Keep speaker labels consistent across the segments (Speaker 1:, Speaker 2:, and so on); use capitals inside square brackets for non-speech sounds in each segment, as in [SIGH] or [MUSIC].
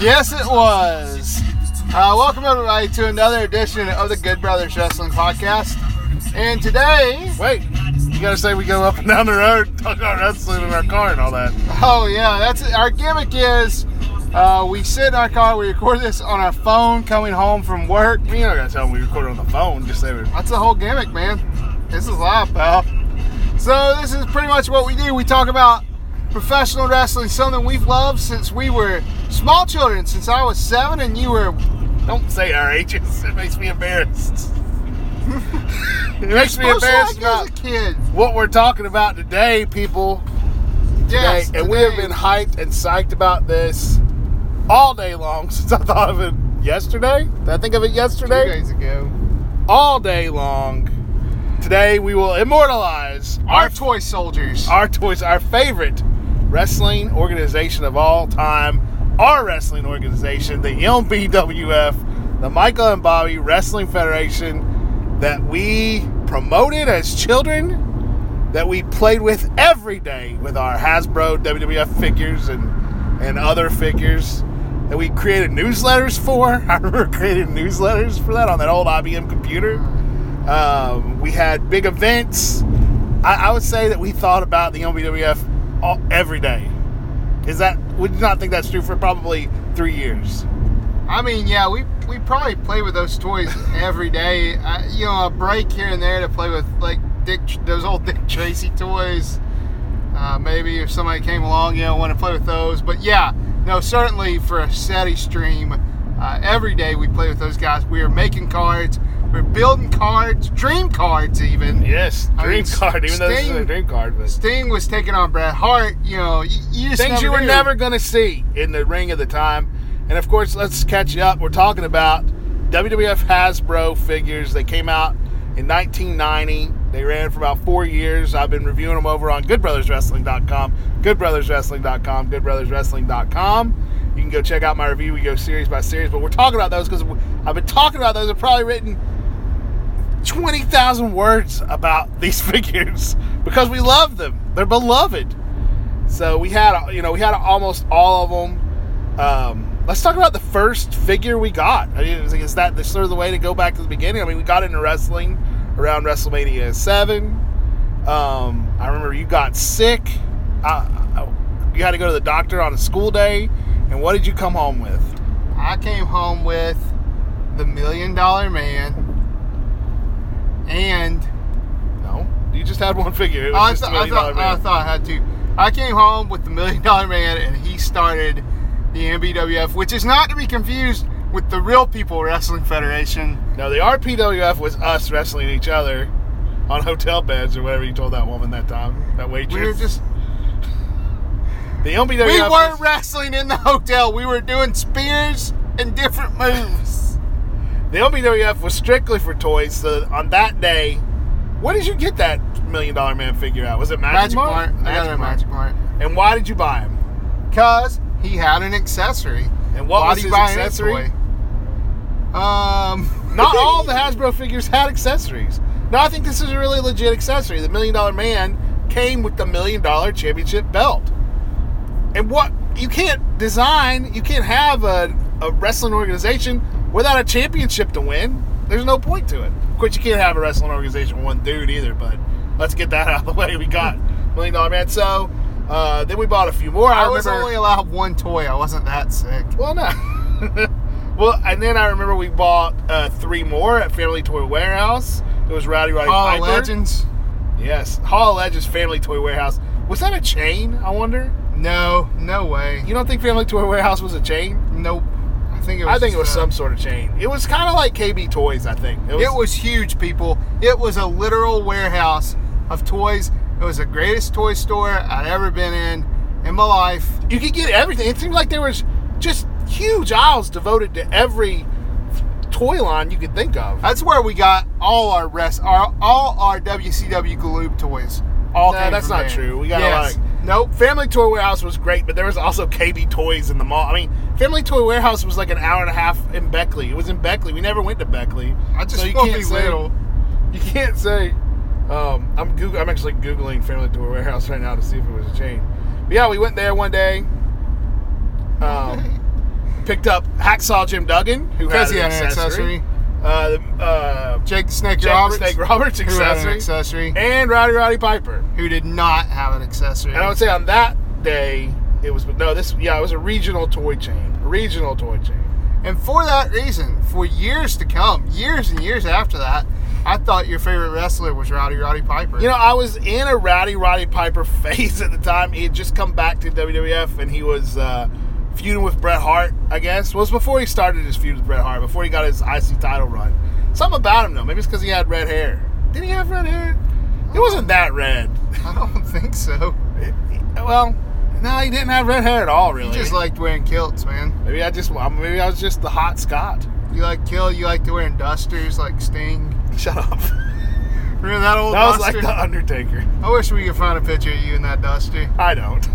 Speaker 1: Yes, it was. Uh, welcome everybody to another edition of the Good Brothers Wrestling Podcast. And today,
Speaker 2: Wait, you gotta say we go up and down the road, talk about wrestling in our car and all that.
Speaker 1: oh yeah, that's our gimmick is uh, we sit in our car, we record this on our phone coming home from work.
Speaker 2: You don't gotta tell them we recorded on the phone, just say we're.
Speaker 1: That's the whole gimmick, man. This is live, pal. So this is pretty much what we do. We talk about professional wrestling, something we've loved since we were small children, since I was seven and you were
Speaker 2: Don't say our ages, it makes me embarrassed. [LAUGHS] it makes me embarrassed about
Speaker 1: as a kid.
Speaker 2: what we're talking about today, people.
Speaker 1: Yes,
Speaker 2: today, and we have been hyped and psyched about this all day long [LAUGHS] since I thought of it yesterday. Did I think of it yesterday?
Speaker 1: two days ago.
Speaker 2: All day long. Today we will immortalize
Speaker 1: Our
Speaker 2: our
Speaker 1: toy soldiers.
Speaker 2: our toys, our favorite wrestling organization of all time, our wrestling organization, the MBWF, the Michael and Bobby Wrestling Federation, that we promoted as children, that we played with every day with our Hasbro WWF figures and and other figures. That we created newsletters for. [LAUGHS] I remember creating newsletters for that on that old IBM computer. Um, we had big events. I, I would say that we thought about the MBWF all, every day. Is that would you not think that's true for probably three years?
Speaker 1: I mean, yeah, we we probably play with those toys every day. Uh, you know, a break here and there to play with like Dick, those old [LAUGHS] Dick Tracy toys. Uh, maybe if somebody came along, you know, want to play with those. But yeah, no, certainly for a steady stream, uh, every day we play with those guys. We are making cards. We're building cards, dream cards even.
Speaker 2: Yes,
Speaker 1: I
Speaker 2: dream
Speaker 1: mean,
Speaker 2: card. Even though this is a dream card, but
Speaker 1: Sting was taking on Bret Hart. You know, you, you
Speaker 2: things you were
Speaker 1: knew.
Speaker 2: never going to see in the ring at the time. And of course, let's catch you up. We're talking about WWF Hasbro figures. They came out in 1990. They ran for about four years. I've been reviewing them over on GoodBrothersWrestling.com, GoodBrothersWrestling.com, GoodBrothersWrestling.com. You can go check out my review. We go series by series, but we're talking about those because I've been talking about those. I've probably written 20,000 words about [LAUGHS] these figures because we love them. They're beloved. So we had, you know, we had almost all of them. Um, let's talk about the first figure we got. I mean, is- that the, sort of the way to go back to the beginning? I mean, we got into wrestling around WrestleMania 7. Um, I remember you got sick. You had to go to the doctor on a school day. And what did you come home with?
Speaker 1: I came home with the Million Dollar Man and
Speaker 2: No, you just had one figure. It was
Speaker 1: I, th-
Speaker 2: a
Speaker 1: I,
Speaker 2: million dollar
Speaker 1: thought, I thought I had to. I came home with the Million Dollar Man, and he started the MBWF, which is not to be confused with the Real People Wrestling Federation.
Speaker 2: No, the RPWF was us wrestling each other on hotel beds or whatever you told that woman that time, that waitress.
Speaker 1: We were just [LAUGHS]
Speaker 2: the MBWF.
Speaker 1: we weren't wrestling in the hotel. We were doing spears and different moves.
Speaker 2: The MBWF was strictly for toys. So on that day, what did you get that Million Dollar Man figure out? Was it Magic,
Speaker 1: Magic Mart. I got it at Magic Mart
Speaker 2: And why did you buy him?
Speaker 1: because he had an accessory.
Speaker 2: And what
Speaker 1: Why
Speaker 2: was his
Speaker 1: you buy an
Speaker 2: accessory?
Speaker 1: Um, [LAUGHS]
Speaker 2: Not all the Hasbro figures had accessories. No, I think this is a really legit accessory. The Million Dollar Man came with the Million Dollar Championship belt. And what you can't design, you can't have a, a wrestling organization without a championship to win. There's no point to it. Of course, you can't have a wrestling organization with one dude either. But let's get that [LAUGHS] out of the way. We got Million Dollar Man. So uh, then we bought a few more. I,
Speaker 1: I was
Speaker 2: remember.
Speaker 1: only allowed one toy. I wasn't that sick.
Speaker 2: Well, no. [LAUGHS] well, and then I remember we bought uh, three more at Family Toy Warehouse. It was Rowdy Roddy
Speaker 1: Hall of
Speaker 2: Piper.
Speaker 1: Legends.
Speaker 2: Yes, Hall of Legends Family Toy Warehouse. Was that a chain? I wonder.
Speaker 1: No, no way.
Speaker 2: You don't think Family Toy Warehouse was a chain?
Speaker 1: Nope. I think it was.
Speaker 2: I think it was
Speaker 1: uh,
Speaker 2: some sort of chain. It was kind of like KB Toys. I think
Speaker 1: It was huge, people. It was a literal warehouse of toys. It was the greatest toy store I'd ever been in in my life.
Speaker 2: You could get everything. It seemed like there was just huge aisles devoted to every toy line you could think of.
Speaker 1: That's where we got all our rest, our all our WCW Galoob toys. All
Speaker 2: No, that's not
Speaker 1: there.
Speaker 2: true. We got a
Speaker 1: yes.
Speaker 2: lot of-
Speaker 1: Nope.
Speaker 2: Family Toy Warehouse was great, but there was also KB Toys in the mall. I mean, Family Toy Warehouse was like an hour and a half in Beckley. It was in Beckley. We never went to Beckley.
Speaker 1: I just
Speaker 2: So you can't say-
Speaker 1: little.
Speaker 2: You can't say. Um, I'm Goog- I'm actually googling Family Toy Warehouse right now to see if it was a chain. But yeah, we went there one day. Um, [LAUGHS] picked up Hacksaw Jim Duggan, who
Speaker 1: has
Speaker 2: an accessory.
Speaker 1: accessory.
Speaker 2: Uh, uh,
Speaker 1: Jake the Snake
Speaker 2: Jake the
Speaker 1: Roberts.
Speaker 2: Snake Roberts
Speaker 1: had an
Speaker 2: accessory.
Speaker 1: accessory.
Speaker 2: and Rowdy Roddy Piper.
Speaker 1: Who did not have an accessory.
Speaker 2: And I would say on that day, it was no, this yeah, it was a regional toy chain. A regional toy chain.
Speaker 1: And for that reason, for years to come, years and years after that, I thought your favorite wrestler was Rowdy Roddy Piper.
Speaker 2: You know, I was in a Rowdy Roddy Piper [LAUGHS] phase at the time. He had just come back to WWF and he was uh, feuding with Bret Hart, I guess. Well, it was before he started his feud with Bret Hart, before he got his IC title run. Something about him, though. Maybe it's because he had red hair. Did he have red hair? It wasn't that red. [LAUGHS]
Speaker 1: I don't think so.
Speaker 2: Well, no, he didn't have red hair at all, really.
Speaker 1: He just liked wearing kilts, man.
Speaker 2: maybe I just maybe I was just the hot Scot.
Speaker 1: You like kill. You like to wearing dusters like Sting.
Speaker 2: Shut up.
Speaker 1: Remember that old
Speaker 2: That was
Speaker 1: duster?
Speaker 2: like the Undertaker.
Speaker 1: I wish we could find a picture of you in that duster.
Speaker 2: I don't.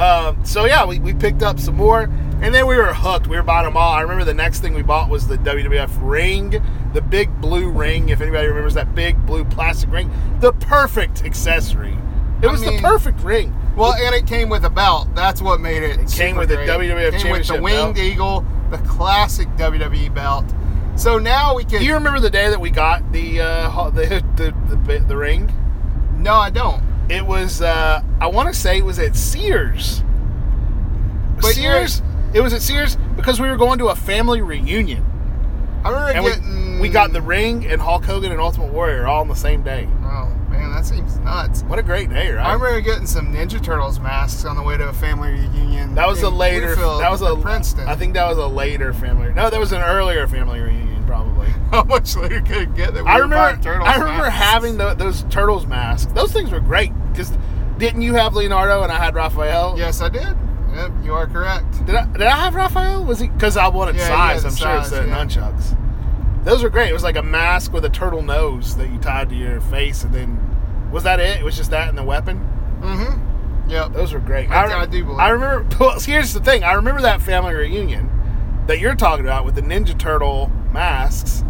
Speaker 2: Um, so yeah, we, we picked up some more, and then we were hooked. We were buying them all. I remember the next thing we bought was the WWF ring, the big blue ring. If anybody remembers that big blue plastic ring, the perfect accessory. It
Speaker 1: I
Speaker 2: was
Speaker 1: mean-
Speaker 2: the perfect ring.
Speaker 1: Well, and it came with a belt. That's what made it.
Speaker 2: It came with the. WWF
Speaker 1: It came with the winged
Speaker 2: belt.
Speaker 1: eagle, the classic WWE belt. So now we can.
Speaker 2: Do you remember the day that we got the uh, the, [LAUGHS] the, the the ring?
Speaker 1: no, I don't.
Speaker 2: It was uh, I want to say it was at Sears.
Speaker 1: But
Speaker 2: Sears. It was at Sears because we were going to a family reunion.
Speaker 1: I remember
Speaker 2: And we,
Speaker 1: getting.
Speaker 2: we got the ring and Hulk Hogan and Ultimate Warrior all on the same day.
Speaker 1: Oh man, that seems nuts.
Speaker 2: What a great day, right?
Speaker 1: I remember getting some Ninja Turtles masks on the way to a family reunion.
Speaker 2: that was a later.
Speaker 1: Clearfield,
Speaker 2: That was a
Speaker 1: Princeton.
Speaker 2: I think that was a later family. No, that was an earlier family reunion, probably. [LAUGHS]
Speaker 1: How much later could it get that we
Speaker 2: I remember.
Speaker 1: Turtles
Speaker 2: I remember
Speaker 1: masks?
Speaker 2: having tho- those turtles masks. Those things were great because didn't you have Leonardo and I had Raphael?
Speaker 1: Yes, I did. Yep, you are correct.
Speaker 2: Did I, did I have Raphael? Was he? Because I wanted
Speaker 1: Yeah,
Speaker 2: size. I'm
Speaker 1: the
Speaker 2: sure it's the
Speaker 1: yeah.
Speaker 2: nunchucks. Those were great. It was like a mask with a turtle nose that you tied to your face, and then was that it? It was just that and the weapon.
Speaker 1: Mm-hmm. Yep.
Speaker 2: Those were great.
Speaker 1: I-
Speaker 2: rem-
Speaker 1: I do believe
Speaker 2: I remember. [LAUGHS] Well, here's the thing. I remember that family reunion that you're talking about with the Ninja Turtle masks,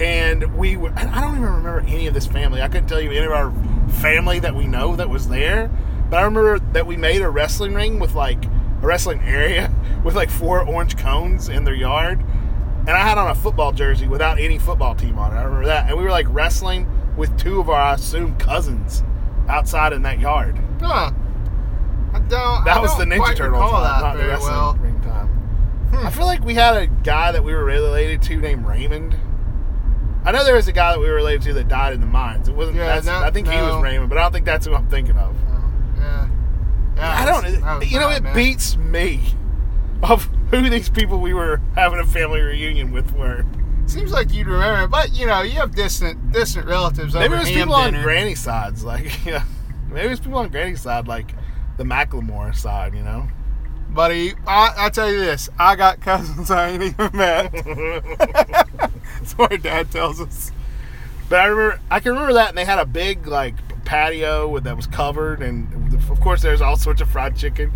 Speaker 2: and we. Were, [LAUGHS] I don't even remember any of this family. I couldn't tell you any of our family that we know that was there, but I remember that we made a wrestling ring with like a wrestling area [LAUGHS] with like four orange cones in their yard, and I had on a football jersey without any football team on it. I remember that, and we were like wrestling with two of our I assume cousins outside in that yard.
Speaker 1: Huh. I don't.
Speaker 2: That
Speaker 1: I
Speaker 2: was the
Speaker 1: don't
Speaker 2: Ninja
Speaker 1: quite
Speaker 2: Turtles
Speaker 1: recall
Speaker 2: time,
Speaker 1: that
Speaker 2: not the wrestling
Speaker 1: well.
Speaker 2: ring. I feel like we had a guy that we were related to named Raymond. I know there was a guy that we were related to that died in the mines. It wasn't.
Speaker 1: Yeah,
Speaker 2: that's,
Speaker 1: no-
Speaker 2: I think he was. Raymond, but I don't think that's who I'm thinking of.
Speaker 1: Oh, yeah. Yeah.
Speaker 2: I don't. You know,
Speaker 1: bad,
Speaker 2: it
Speaker 1: man.
Speaker 2: beats me of who these people we were having a family reunion with were.
Speaker 1: Seems like you'd remember, but you know, you have distant distant relatives
Speaker 2: Maybe
Speaker 1: over
Speaker 2: it was
Speaker 1: ham
Speaker 2: people on. Granny sides, like [LAUGHS] yeah. Maybe it was people on Granny's side, like the Macklemore side. You know.
Speaker 1: Buddy, I, I tell you this, I got cousins I ain't even met. [LAUGHS] That's what our dad tells us.
Speaker 2: But I remember, I can remember that, and they had a big like patio that was covered, and of course there's all sorts of fried chicken.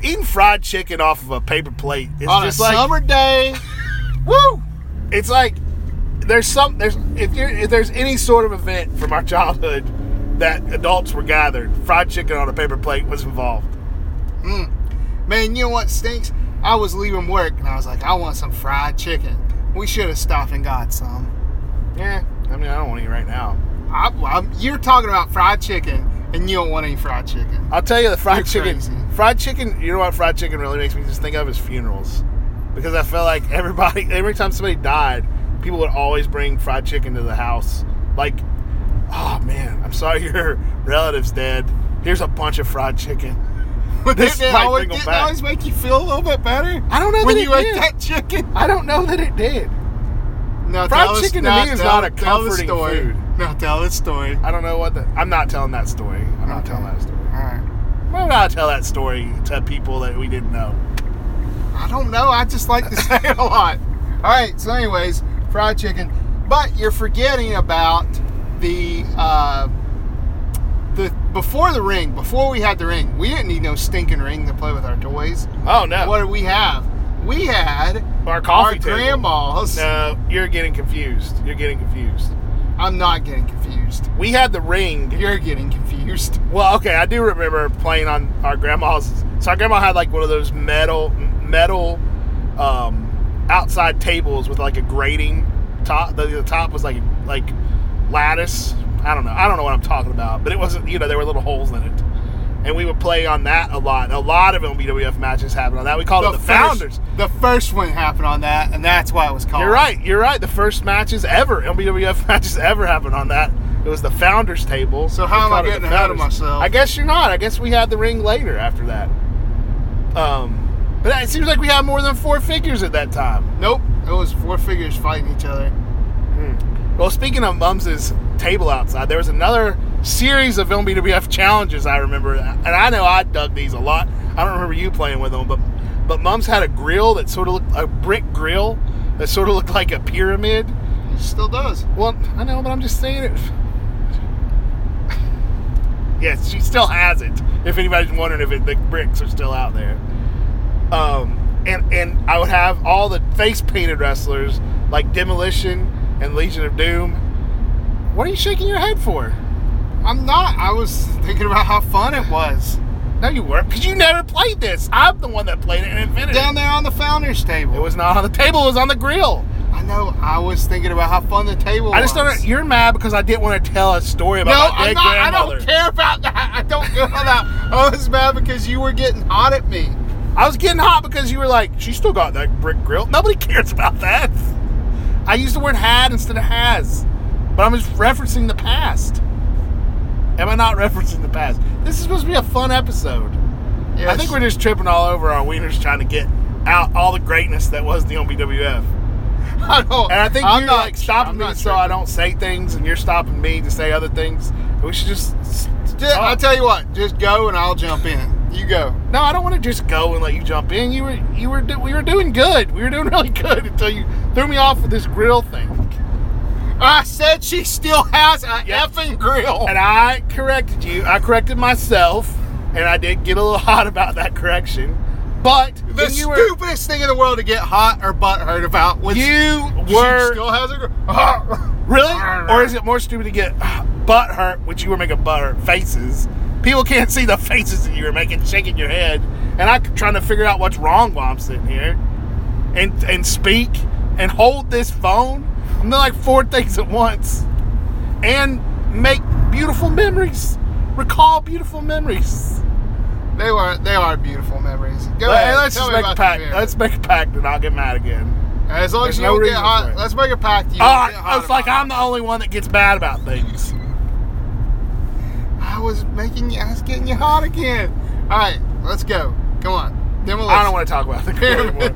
Speaker 2: Eating fried chicken off of a paper plate is
Speaker 1: On a
Speaker 2: just like
Speaker 1: summer day, [LAUGHS] woo!
Speaker 2: it's like there's some there's if you're if there's any sort of event from our childhood that adults were gathered, fried chicken on a paper plate was involved.
Speaker 1: Mm. Man, you know what stinks? I was leaving work and I was like, I want some fried chicken. We should have stopped and got some.
Speaker 2: Yeah, I mean I don't want to eat right now.
Speaker 1: I, I'm, you're talking about fried chicken and you don't want any fried chicken.
Speaker 2: I'll tell you the fried
Speaker 1: You're
Speaker 2: chicken.
Speaker 1: crazy.
Speaker 2: Fried chicken. You know what fried chicken really makes me just think of is funerals, because I felt like everybody, [LAUGHS] every time somebody died, people would always bring fried chicken to the house. Like, oh man, I'm sorry [LAUGHS] your relative's dead. Here's a bunch of fried chicken. [LAUGHS] This
Speaker 1: it
Speaker 2: might
Speaker 1: always,
Speaker 2: bring 'em
Speaker 1: didn't it
Speaker 2: back.
Speaker 1: always make you feel a little bit better
Speaker 2: I don't know
Speaker 1: when
Speaker 2: that
Speaker 1: you ate
Speaker 2: did.
Speaker 1: that chicken?
Speaker 2: I don't know that it did.
Speaker 1: No,
Speaker 2: Fried
Speaker 1: tell us-
Speaker 2: chicken to me is
Speaker 1: tell-
Speaker 2: not a comforting
Speaker 1: story.
Speaker 2: food.
Speaker 1: No, tell the story.
Speaker 2: I don't know what the. I'm not telling that story. I'm not telling that story.
Speaker 1: All right.
Speaker 2: Why would I tell that story to people that we didn't know?
Speaker 1: I don't know. I just like to say it a lot. All right. So, anyways, fried chicken. But you're forgetting about the uh, the before the ring. Before we had the ring, we didn't need no stinking ring to play with our toys.
Speaker 2: Oh no,
Speaker 1: What did we have? We had
Speaker 2: our coffee
Speaker 1: our
Speaker 2: table.
Speaker 1: grandmas.
Speaker 2: No, you're getting confused. You're getting confused.
Speaker 1: I'm not getting confused.
Speaker 2: We had the ring.
Speaker 1: You're getting confused.
Speaker 2: Well, okay, I do remember playing on our grandma's. So our grandma had like one of those metal metal um, outside tables with like a grating top. The, the top was like like lattice. I don't know. I don't know what I'm talking about, but it wasn't. You know, there were little holes in it, and we would play on that a lot. A lot of MBWF matches happened on that. We called it the
Speaker 1: first,
Speaker 2: Founders.
Speaker 1: The first one happened on that, and that's why it was called.
Speaker 2: You're right. You're right. The first matches ever, MBWF [LAUGHS] matches ever happened on that. It was the founders table.
Speaker 1: So how am I getting
Speaker 2: the
Speaker 1: ahead of myself?
Speaker 2: I guess you're not. I guess we had the ring later after that. Um, but it seems like we had more than four figures at that time.
Speaker 1: Nope. It was four figures fighting each other.
Speaker 2: Well, speaking of Mums's table outside, there was another series of MBWF challenges I remember, and I know I dug these a lot. I don't remember you playing with them, but but Mums had a grill that sort of looked a brick grill that sort of looked like a pyramid.
Speaker 1: It still does.
Speaker 2: Well, I know, but I'm just saying it. yes, she still has it. If anybody's wondering if it, the bricks are still out there. Um, and and I would have all the face painted wrestlers like Demolition and Legion of Doom. What are you shaking your head for?
Speaker 1: I'm not. I was thinking about how fun it was.
Speaker 2: No, you weren't, because you never played this. I'm the one that played it and invented
Speaker 1: Down there on the founders table.
Speaker 2: It was not on the table; it was on the grill.
Speaker 1: I know. I was thinking about how fun the table
Speaker 2: I just
Speaker 1: was.
Speaker 2: don't. You're mad because I didn't want to tell a story about No, my
Speaker 1: I'm
Speaker 2: dead
Speaker 1: not. I
Speaker 2: grandmother.
Speaker 1: don't care about that. I don't care about that. I was mad because you were getting hot at me.
Speaker 2: I was getting hot because you were like, she still got that brick grill. Nobody [LAUGHS] cares about that. I used the word had instead of has. But I'm just referencing the past. Am I not referencing the past? This is supposed to be a fun episode. I think we're just tripping all over our wieners trying to get out all the greatness that was the BWF. [LAUGHS]
Speaker 1: I don't.
Speaker 2: And I think
Speaker 1: I'm
Speaker 2: you're
Speaker 1: not-
Speaker 2: like stopping
Speaker 1: I'm
Speaker 2: me so I don't say things, and you're stopping me to say other things. We should Just,
Speaker 1: I'll tell you what. Just go and I'll jump in. You go.
Speaker 2: No, I don't want to just go and let you jump in. You were, you were, we were doing good. We were doing [LAUGHS] really good until you threw me off with this grill thing.
Speaker 1: I said she still has a
Speaker 2: Yep.
Speaker 1: effing grill.
Speaker 2: And I corrected you. I corrected myself, and I did get a little [LAUGHS] hot about that correction. But
Speaker 1: the
Speaker 2: you were,
Speaker 1: stupidest thing in the world to get hot or butt hurt about was
Speaker 2: you
Speaker 1: she
Speaker 2: were
Speaker 1: still has a grill. [LAUGHS]
Speaker 2: really, or is it more stupid to get [SIGHS] butt hurt, which you were making butt hurt faces? People can't see the [LAUGHS] faces that you were making, shaking your head, and I'm trying to figure out what's wrong while I'm sitting here, and and speak and hold this phone. Doing like four things at once, and make beautiful memories, recall beautiful memories.
Speaker 1: They were. They are beautiful memories. Go
Speaker 2: Let-
Speaker 1: ahead.
Speaker 2: let's just make a pact. Let's make a pact, and I'll get mad again.
Speaker 1: As long
Speaker 2: there's
Speaker 1: as you
Speaker 2: no
Speaker 1: don't get hot, let's make a pact. You
Speaker 2: Oh,
Speaker 1: get hot
Speaker 2: it's like I'm the only one that gets mad about things.
Speaker 1: I was making you. I was getting you hot again. All right, let's go. Come on. Demolition.
Speaker 2: I don't want to talk about the [LAUGHS] anymore.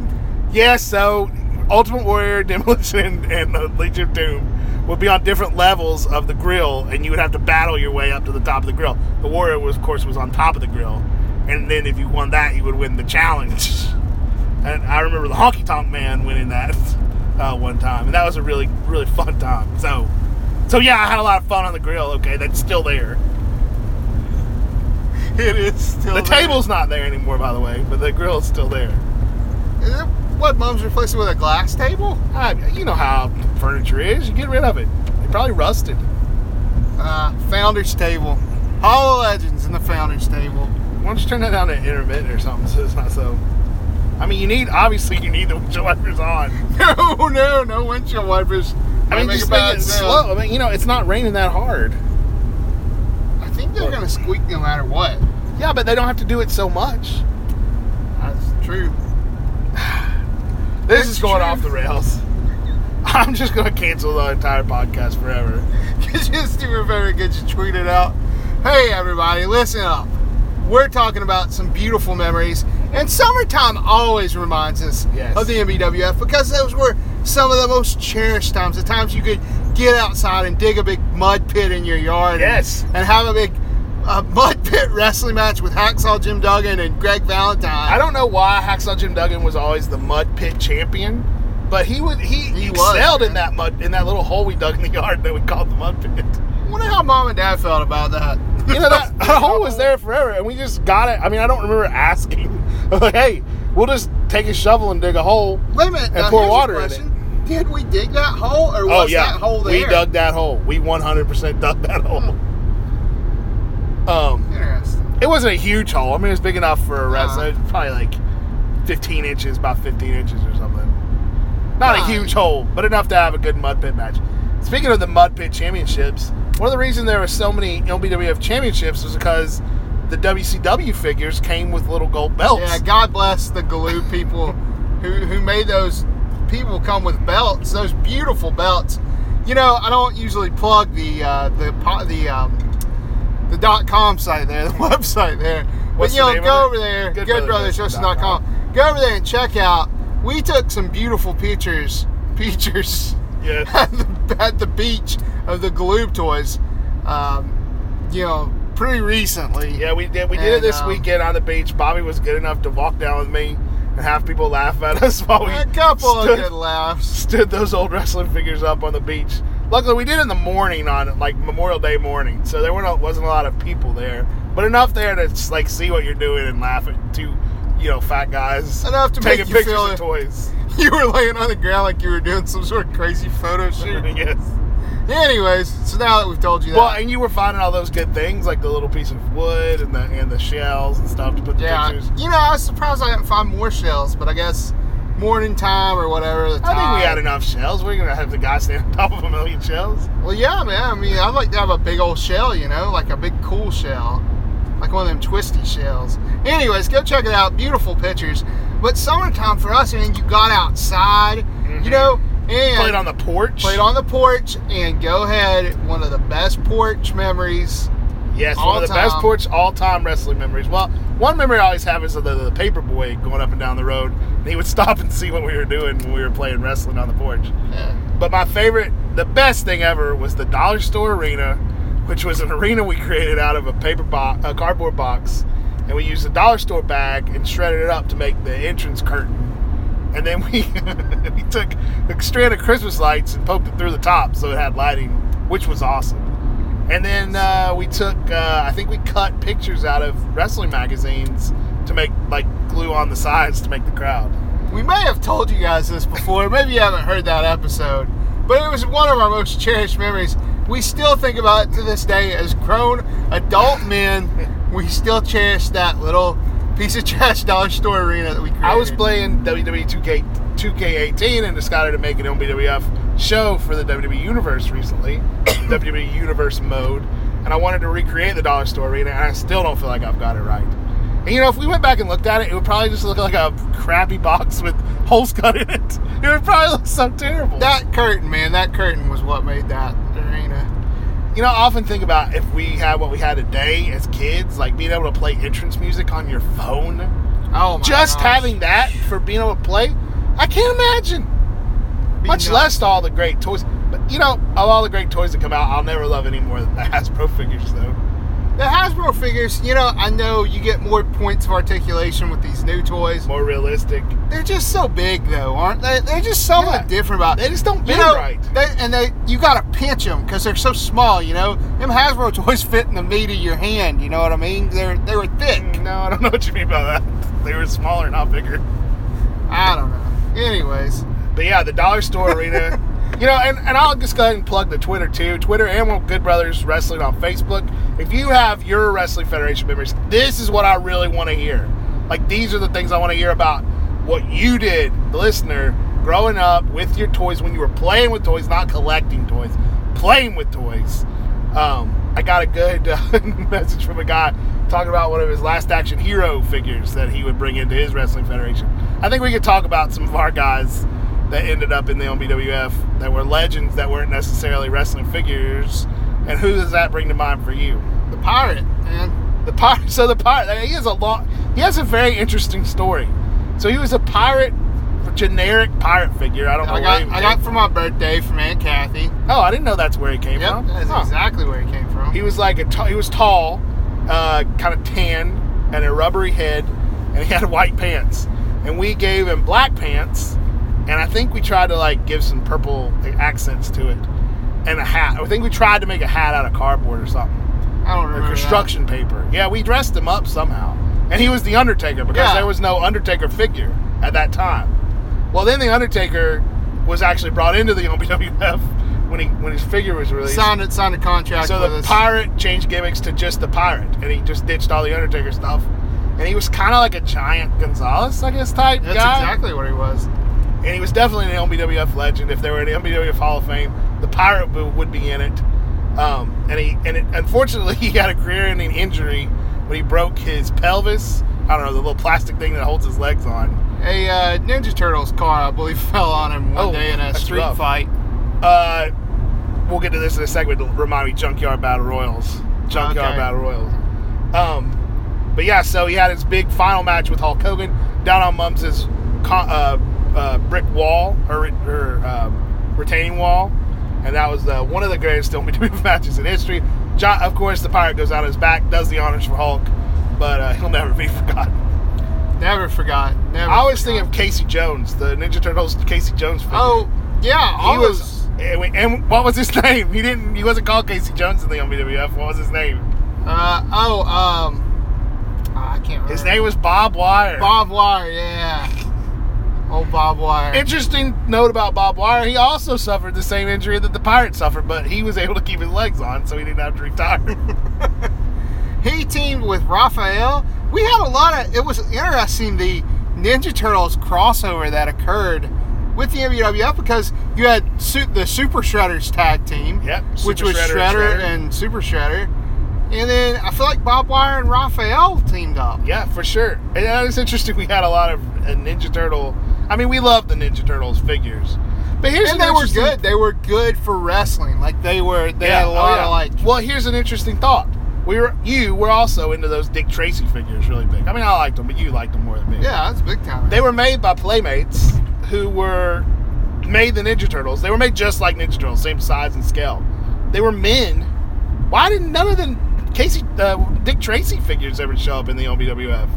Speaker 2: Yes, so Ultimate Warrior, [LAUGHS] Demolition, and the Legion of Doom would be on different levels of the grill, and you would have to battle your way up to the top of the grill. The Warrior, was, of course, was on top of the grill, and then if you won that, you would win the challenge. [LAUGHS] And I remember the Honky Tonk Man winning that [LAUGHS] uh, one time, and that was a really, really fun time. So, so yeah, I had a lot of fun on the grill. Okay, that's still there.
Speaker 1: It is still.
Speaker 2: The
Speaker 1: there.
Speaker 2: table's not there anymore, by the way, but the grill's still there.
Speaker 1: it, what? Mom's replaced it with a glass table.
Speaker 2: You know how furniture is. You get rid of it. It probably rusted.
Speaker 1: Uh, founders table. Hall of Legends in the founders table.
Speaker 2: Why don't you turn that down to intermittent or something so it's not so. I mean, you need obviously you need the windshield wipers on. [LAUGHS]
Speaker 1: No, no, no windshield wipers.
Speaker 2: I mean, just make it slow. I mean, you know, it's not raining that hard.
Speaker 1: I think they're gonna squeak no matter what.
Speaker 2: Yeah, but they don't have to do it so much.
Speaker 1: That's true. [SIGHS] [SIGHS]
Speaker 2: This is going
Speaker 1: true.
Speaker 2: off the rails. [LAUGHS] I'm just going to cancel the entire podcast forever. [LAUGHS]
Speaker 1: just do very good to tweet it out. Hey everybody, listen up. We're talking about some beautiful memories, and summertime always reminds us
Speaker 2: Yes.
Speaker 1: of the MBWF because those were some of the most cherished times. The times you could get outside and dig a big mud pit in your yard, and-
Speaker 2: Yes.
Speaker 1: and, have a big uh, mud pit wrestling match with Hacksaw Jim Duggan and Greg Valentine.
Speaker 2: I don't know why Hacksaw Jim Duggan was always the mud pit champion, but he would he,
Speaker 1: He was,
Speaker 2: excelled in that mud in that little hole we dug in the yard that we called the mud pit.
Speaker 1: I wonder how mom and dad felt about that.
Speaker 2: You know that, that hole was there forever, and we just got it. I mean, I don't remember asking, [LAUGHS] like, "Hey, we'll just take a shovel and dig a hole."
Speaker 1: Wait a minute.
Speaker 2: And pour water in it.
Speaker 1: did we dig that hole, or was
Speaker 2: oh yeah,
Speaker 1: that hole there?
Speaker 2: we dug that hole. We 100% dug that hole. Um,
Speaker 1: Interesting.
Speaker 2: it wasn't a huge hole. I mean, it was big enough for a
Speaker 1: Uh-huh.
Speaker 2: wrestler. Probably like 15 inches, about 15 inches or something. Not a huge hole, but enough to have a good mud pit match. Speaking of the mud pit championships, one of the reasons there were so many MBWF championships was because the WCW figures came with little gold belts.
Speaker 1: Yeah, God bless the Galoob people [LAUGHS] who who made those people come with belts, those beautiful belts. You know, I don't usually plug the uh, the the um, the dot com site there, [LAUGHS] the website there.
Speaker 2: What's
Speaker 1: but you know, go over there,
Speaker 2: Good
Speaker 1: goodbrotherswrestling.com. Go over there and check out. We took some beautiful pictures, [LAUGHS] pictures
Speaker 2: Yeah. [LAUGHS]
Speaker 1: at the, at the beach of the Galoob toys. Um, you know, pretty recently.
Speaker 2: Yeah, we did. We did it this
Speaker 1: um,
Speaker 2: weekend on the beach. Bobby was good enough to walk down with me and have people laugh at us while we
Speaker 1: A couple
Speaker 2: stood,
Speaker 1: of good laughs.
Speaker 2: stood those old wrestling figures up on the beach. Luckily, we did it in the morning on like Memorial Day morning, so there weren't wasn't a lot of people there, but enough there to just, like see what you're doing and laugh at two, you know, fat guys
Speaker 1: Enough to
Speaker 2: taking
Speaker 1: make you
Speaker 2: pictures
Speaker 1: feel
Speaker 2: of
Speaker 1: it.
Speaker 2: toys. [LAUGHS]
Speaker 1: You were laying on the ground like you were doing some sort of crazy photo [LAUGHS] shoot.
Speaker 2: yes.
Speaker 1: Anyways, so now that we've told you that,
Speaker 2: Well, and you were finding all those good things like the little piece of wood and the and the shells and stuff to put the
Speaker 1: yeah,
Speaker 2: pictures.
Speaker 1: you know, I was surprised I didn't find more shells, but I guess morning time or whatever. The
Speaker 2: I think we had enough shells. We're gonna have the guy stand [LAUGHS] on top of a million shells.
Speaker 1: Well, yeah, man. I mean, I'd like to have a big old shell, you know, like a big cool shell, like one of them twisty shells. Anyways, go check it out. Beautiful pictures. But summertime for us, I mean, you got outside, you know, and
Speaker 2: Mm-hmm. Played on the porch.
Speaker 1: played on the porch, and go ahead, one of the best porch memories.
Speaker 2: Yes,
Speaker 1: all
Speaker 2: one of the best
Speaker 1: time.
Speaker 2: porch all-time wrestling memories. Well, one memory I always have is of the, the paper boy going up and down the road. And he would [LAUGHS] stop and see what we were doing when we were playing wrestling on the porch.
Speaker 1: Yeah.
Speaker 2: But my favorite, the best thing ever, was the Dollar Store Arena, which was an arena we created out of a paper box, a cardboard box, and we used a dollar store bag and shredded it up to make the entrance curtain. And then we [LAUGHS] we took a strand of Christmas lights and poked it through the top so it had lighting, which was awesome. And then uh, we took, uh, I think we cut pictures out of wrestling magazines to make like glue on the sides to make the crowd.
Speaker 1: We may have told you guys this before. Maybe you haven't heard that episode, but it was one of our most cherished memories. We still think about it to this day as grown adult men. We still cherish that little piece of [LAUGHS] trash dollar store arena that we created.
Speaker 2: I was playing WWE 2K 2K18 and decided to make an MBWF show for the WWE Universe recently, WWE Universe mode, and I wanted to recreate the Dollar Store Arena, and I still don't feel like I've got it right. And you know, if we went back and looked at it, it would probably just look like a crappy box with holes cut in it. [LAUGHS] It would probably look so terrible.
Speaker 1: that curtain, man. That curtain was what made that arena.
Speaker 2: You know, I often think about if we had what we had today as kids, like being able to play entrance music on your phone.
Speaker 1: Oh my
Speaker 2: Just
Speaker 1: gosh.
Speaker 2: having that for being able to play, I can't imagine.
Speaker 1: Be
Speaker 2: Much
Speaker 1: nuts.
Speaker 2: less all the great toys. But you know, of all the great toys that come out, I'll never love any more than the [LAUGHS] Hasbro figures, though.
Speaker 1: The Hasbro figures, you know, I know you get more points of articulation with these new toys.
Speaker 2: More realistic.
Speaker 1: They're just so big, though, aren't they? They're just something
Speaker 2: Yeah.
Speaker 1: different about.
Speaker 2: They just don't
Speaker 1: you know,
Speaker 2: right.
Speaker 1: They, and they, you gotta pinch them because they're so small. You know, them Hasbro [LAUGHS] toys fit in the meat of your hand. You know what I mean? They're they were thick.
Speaker 2: Mm, no, I don't know what you mean by that. [LAUGHS] They were smaller, not bigger.
Speaker 1: I don't know. Anyways,
Speaker 2: But yeah, the Dollar Store Arena. You know, and, and I'll just go ahead and plug the Twitter too. Twitter and Good Brothers Wrestling on Facebook. If you have your Wrestling Federation memories, this is what I really want to hear. Like, these are the things I want to hear about what you did, the listener, growing up with your toys when you were playing with toys, not collecting toys, playing with toys. Um, I got a good uh, [LAUGHS] message from a guy talking about one of his last action hero figures that he would bring into his Wrestling Federation. I think we could talk about some of our guys that ended up in the MBWF that were legends that weren't necessarily wrestling figures. And who does that bring to mind for you?
Speaker 1: the pirate, man.
Speaker 2: The pirate. So the pirate. He has a lot. He has a very interesting story. So he was a pirate, generic pirate figure. I don't know.
Speaker 1: I got I got for my birthday from Aunt Kathy.
Speaker 2: Oh, I didn't know that's where he came
Speaker 1: Yep,
Speaker 2: from.
Speaker 1: that's
Speaker 2: Huh.
Speaker 1: exactly where he came from.
Speaker 2: He was like a t- he was tall, uh, kind of tan, and a rubbery head, and he had [LAUGHS] white pants. And we gave him black pants, and I think we tried to like give some purple accents to it, and a hat. I think we tried to make a hat out of cardboard or something,
Speaker 1: I don't
Speaker 2: or
Speaker 1: remember that.
Speaker 2: construction paper. Yeah, we dressed him up somehow, and he was the Undertaker because
Speaker 1: Yeah.
Speaker 2: there was no Undertaker figure at that time. Well, then the Undertaker was actually brought into the [LAUGHS] MBWF when he when his figure was released.
Speaker 1: Signed it, signed a contract
Speaker 2: so the
Speaker 1: us.
Speaker 2: pirate changed gimmicks to just the pirate, and he just ditched all the Undertaker stuff. And he was kind of like a giant Gonzalez, I guess, type
Speaker 1: That's
Speaker 2: guy.
Speaker 1: exactly what he was.
Speaker 2: And he was definitely an MBWF legend. If there were an MBWF Hall of Fame, the pirate would, would be in it. Um, and he and it, unfortunately [LAUGHS] he had a career-ending injury when he broke his pelvis. I don't know the little plastic thing that holds his legs on.
Speaker 1: A uh, Ninja Turtles car, I believe, [LAUGHS] fell on him one
Speaker 2: Oh,
Speaker 1: day in a street
Speaker 2: rough.
Speaker 1: fight.
Speaker 2: Uh, we'll get to this in a segment to remind me Junkyard Battle Royals. Junkyard
Speaker 1: Okay.
Speaker 2: Battle Royals. Um, but yeah, so he had his big final match with Hulk Hogan down on Mums's con- uh, uh, brick wall, her, her uh, retaining wall, and that was uh, one of the greatest WWE [LAUGHS] matches in history. John, of course, the pirate goes on his back, does the honors for Hulk, but uh, [LAUGHS] he'll never be [LAUGHS] forgotten.
Speaker 1: Never forgot. Never.
Speaker 2: I always
Speaker 1: forgot.
Speaker 2: think of Casey Jones, the Ninja Turtles Casey Jones figure.
Speaker 1: Oh, yeah.
Speaker 2: he
Speaker 1: all
Speaker 2: was, and, and what was his name? He didn't. He wasn't called Casey Jones in the WWF. What was his name?
Speaker 1: Uh, oh, um, I can't remember.
Speaker 2: His name was Bob Wire.
Speaker 1: Bob Wire. Yeah. Old Bob Wire.
Speaker 2: Interesting note about Bob Wire. He also suffered the same injury that the Pirate suffered, but he was able to keep his legs on, so he didn't have to retire. [LAUGHS]
Speaker 1: he teamed with Raphael. We had a lot of. It was interesting the Ninja Turtles crossover that occurred with the WWF because you had su- the Super Shredders tag team,
Speaker 2: Yep,
Speaker 1: which was
Speaker 2: Shredder
Speaker 1: Shredder,
Speaker 2: and Shredder.
Speaker 1: and Super Shredder, and then I feel like Bob Wire and Raphael teamed up.
Speaker 2: yeah, for sure. And that is interesting. We had a lot of uh, Ninja Turtle. I mean, we love the Ninja Turtles figures, but here's
Speaker 1: and they were good. They were good for wrestling. Like they were. They had a
Speaker 2: oh,
Speaker 1: lot
Speaker 2: yeah.
Speaker 1: of like.
Speaker 2: Well, here's an interesting thought. We were you were also into those Dick Tracy figures really big. I mean, I liked them, but you liked them more than me.
Speaker 1: Yeah, that's big time.
Speaker 2: They were made by Playmates, who were made the Ninja Turtles. They were made just like Ninja Turtles, same size and scale. They were men. Why didn't none of the Casey uh, Dick Tracy figures ever show up in the MBWF?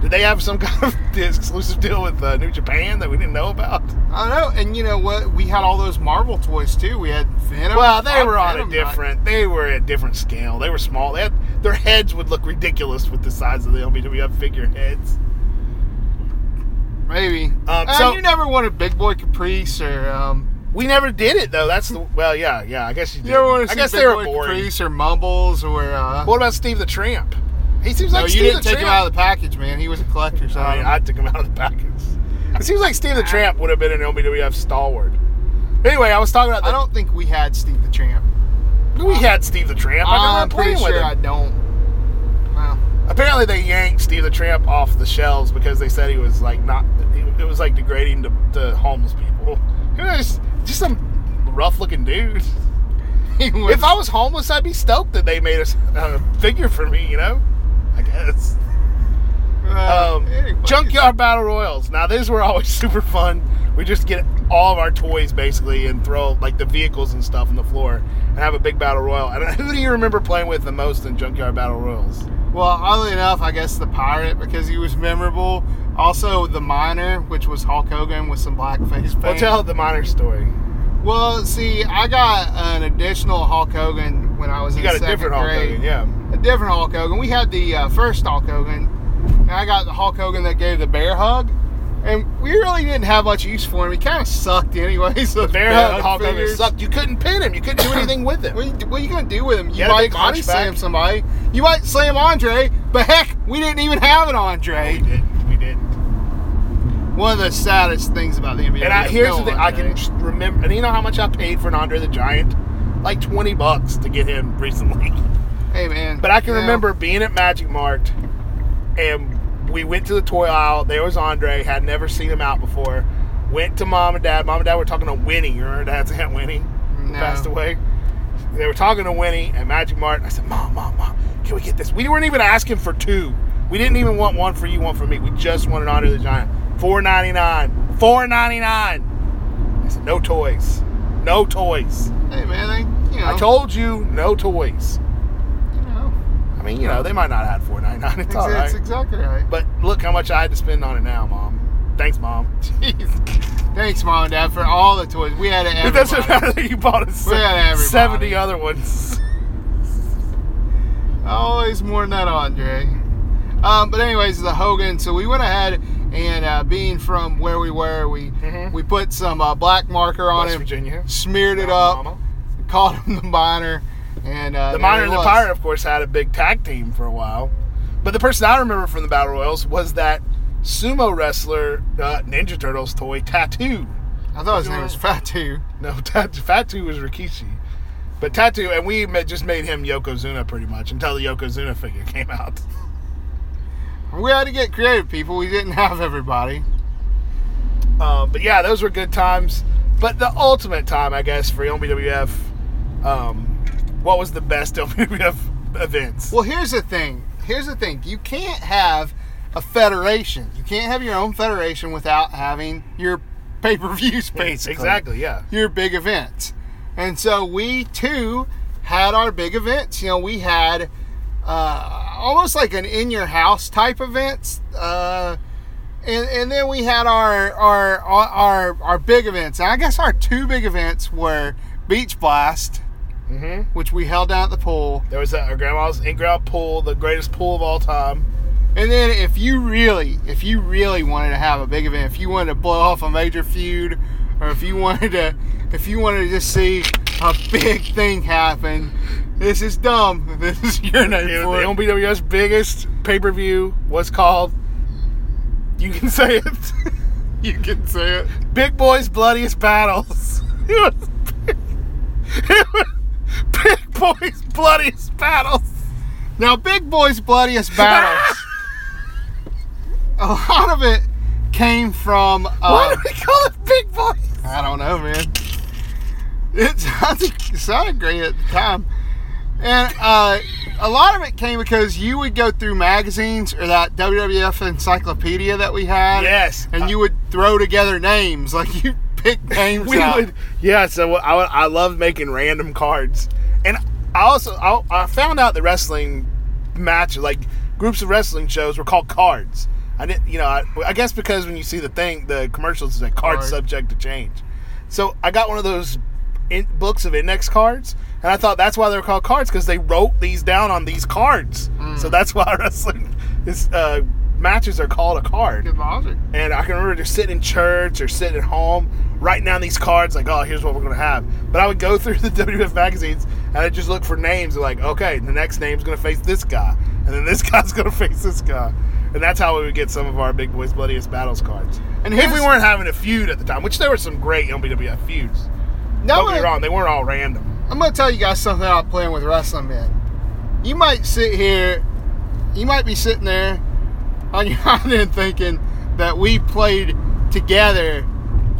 Speaker 2: Did they have some [LAUGHS] kind of exclusive deal with uh, New Japan that we didn't know about?
Speaker 1: I don't know. And you know what? We had all those Marvel toys too. We had Venom.
Speaker 2: Well, they were on a
Speaker 1: Venom,
Speaker 2: different. They were at a different scale. They were small. They had their heads would look ridiculous with the size of the MBWF figure heads.
Speaker 1: Maybe.
Speaker 2: Um,
Speaker 1: Uh,
Speaker 2: so-
Speaker 1: you never wanted Big Boy Caprice or um,
Speaker 2: We never did it though. That's the well, yeah, yeah. I guess you did.
Speaker 1: you never
Speaker 2: I guess
Speaker 1: Big
Speaker 2: they were
Speaker 1: Boy
Speaker 2: boring.
Speaker 1: Caprice or Mumbles or. Uh,
Speaker 2: What about Steve the Tramp? He seems
Speaker 1: no,
Speaker 2: like
Speaker 1: you didn't
Speaker 2: the
Speaker 1: take him out of the package, man. He was a collector. So
Speaker 2: I mean, I took him out of the package. It seems like Steve the Tramp would have been an MBWF stalwart. Anyway, I was talking about. The,
Speaker 1: I don't think we had Steve the Tramp.
Speaker 2: We had Steve the Tramp. I
Speaker 1: I'm pretty
Speaker 2: playing with
Speaker 1: sure
Speaker 2: him.
Speaker 1: I don't. Well,
Speaker 2: Apparently, they yanked Steve the Tramp off the shelves because they said he was like not. It was like degrading to, to homeless people. He was just some rough-looking dude. [LAUGHS]
Speaker 1: was,
Speaker 2: If I was homeless, I'd be stoked that they made a figure for me. You know, I guess.
Speaker 1: uh,
Speaker 2: Um,
Speaker 1: anyway.
Speaker 2: Junkyard Battle Royals. Now these were always [LAUGHS] super fun. We just get all of our toys basically and throw like the vehicles and stuff on the floor and have a big battle royal. And who do you remember playing with the most in Junkyard Battle Royals?
Speaker 1: Well, oddly enough, I guess the pirate because he was memorable. Also, the miner, which was Hulk Hogan with some blackface paint.
Speaker 2: Well, tell the miner story.
Speaker 1: Well, see, I got an additional Hulk Hogan when I was
Speaker 2: You
Speaker 1: in
Speaker 2: got a
Speaker 1: second
Speaker 2: different Hulk. Hogan, yeah.
Speaker 1: A different Hulk Hogan. We had the uh, first Hulk Hogan, and I got the Hulk Hogan that gave the bear hug. And we really didn't have much use for him. He kind of sucked anyways. [LAUGHS]
Speaker 2: The
Speaker 1: those
Speaker 2: bear hug Hulk Hogan
Speaker 1: figures.
Speaker 2: sucked. You couldn't pin him. You couldn't do anything with him.
Speaker 1: What are, you, what are you gonna do with him? You might
Speaker 2: big
Speaker 1: body
Speaker 2: hunchback.
Speaker 1: slam somebody. You might slam Andre, but heck, we didn't even have an
Speaker 2: we
Speaker 1: Andre.
Speaker 2: did. We did.
Speaker 1: One of the saddest things about the NBA.
Speaker 2: And I, here's
Speaker 1: have
Speaker 2: the
Speaker 1: no
Speaker 2: thing: I can
Speaker 1: Andre.
Speaker 2: remember. And you know how much I paid for an Andre the Giant? Like twenty bucks to get him recently. [LAUGHS]
Speaker 1: Hey man.
Speaker 2: But I can
Speaker 1: know,
Speaker 2: remember being at Magic Mart, and we went to the toy aisle. There was Andre. Had never seen him out before. Went to mom and dad. Mom and dad were talking to Winnie. You remember dad's aunt Winnie?
Speaker 1: No.
Speaker 2: Passed away. They were talking to Winnie at Magic Mart. I said, Mom, Mom, Mom, can we get this? We weren't even asking for two. We didn't even want one for you, one for me. We just wanted Andre the Giant. Four ninety nine. Four ninety nine. I said, no toys. No toys.
Speaker 1: Hey man, they, you know.
Speaker 2: I told you, no toys.
Speaker 1: you know.
Speaker 2: I mean, you know, they might not have had four ninety nine. It's
Speaker 1: It's,
Speaker 2: all
Speaker 1: it's exactly right.
Speaker 2: But look how much I had to spend on it now, Mom. Thanks, Mom. [LAUGHS]
Speaker 1: Jeez. Thanks, mom and dad, for all the toys we had.
Speaker 2: It [LAUGHS] doesn't
Speaker 1: everybody.
Speaker 2: matter that you bought us
Speaker 1: everybody.
Speaker 2: seventy other ones.
Speaker 1: Always more than that, Andre. Um, but anyways, the Hogan. So we went ahead And uh, being from where we were, we
Speaker 2: Mhm.
Speaker 1: we put some uh, black marker on
Speaker 2: West
Speaker 1: him,
Speaker 2: Virginia.
Speaker 1: smeared it up, called him the miner, and uh,
Speaker 2: The Miner and the. Pirate, of course, had a big tag team for a while. But the person I remember from the Battle Royals was that sumo wrestler uh, Ninja Turtles toy Tattoo.
Speaker 1: I thought his name was Fatu.
Speaker 2: No, [LAUGHS] Tat- Fatu was Rikishi. But Tattoo, and we just made him Yokozuna pretty much until the Yokozuna figure came out. [LAUGHS]
Speaker 1: We had to get creative, people. We didn't [LAUGHS] have everybody.
Speaker 2: Um, but yeah, those were good times. But the ultimate time, I guess, for MBWF, um, what was the best [LAUGHS] MBWF events?
Speaker 1: Well, here's the thing. Here's the thing. You can't have a federation. You can't have your own federation without having your [LAUGHS] pay per views, basically.
Speaker 2: Exactly, yeah.
Speaker 1: Your big events. And so we too had our big events. You know, we had uh, almost like an in your house type events. Uh, and, and then we had our our our our big events. And I guess our two big events were Beach Blast,
Speaker 2: hmm
Speaker 1: which we held down at the pool,
Speaker 2: There was our grandma's in-ground pool, the greatest pool of all time.
Speaker 1: And then if you really, if you really wanted to have a big event, if you wanted to blow off a major feud, or if you wanted to, if you wanted to just see a big thing happen, this is dumb. [LAUGHS] This is your name
Speaker 2: It
Speaker 1: for it.
Speaker 2: the MBWF's biggest pay-per-view was called, you can say it, [LAUGHS]
Speaker 1: You can say it.
Speaker 2: Big Boys Bloodiest Battles. [LAUGHS] It was big, it was Big Boys Bloodiest Battles.
Speaker 1: Now, Big Boy's bloodiest battles. a lot of it came from. Uh,
Speaker 2: Why do we call it Big Boys?
Speaker 1: I don't know, man. It sounded, it sounded great at the time. And uh, a lot of it came because you would go through magazines or that WWF encyclopedia that we had.
Speaker 2: Yes.
Speaker 1: And you would throw together names. [LAUGHS] Like you pick names
Speaker 2: we
Speaker 1: out.
Speaker 2: would yeah so I, I love making random cards and i also I, I found out the wrestling match like groups of wrestling shows were called cards i didn't you know i, I guess because when you see the thing the commercials is a card
Speaker 1: Card.
Speaker 2: subject to change so i got one of those in, books of index cards and i thought that's why they were called cards because they wrote these down on these cards so that's [LAUGHS] why wrestling is uh, matches are called a card
Speaker 1: Good logic.
Speaker 2: and I can remember just sitting in church or sitting at home, writing down these cards like, oh, here's what we're going to have. But I would go [LAUGHS] through the WWF magazines and I'd just look for names like, okay, the next name's going to face this guy. And then this [LAUGHS] guy's going to face this guy. And that's how we would get some of our Big Boys Bloodiest Battles cards.
Speaker 1: And
Speaker 2: if we weren't having a feud at the time, which there were some great MBWF feuds.
Speaker 1: Now
Speaker 2: Don't get me wrong, they weren't all random.
Speaker 1: I'm going to tell you guys something about playing with wrestling men. You might sit here, you might be sitting there on your [LAUGHS] island thinking that we played together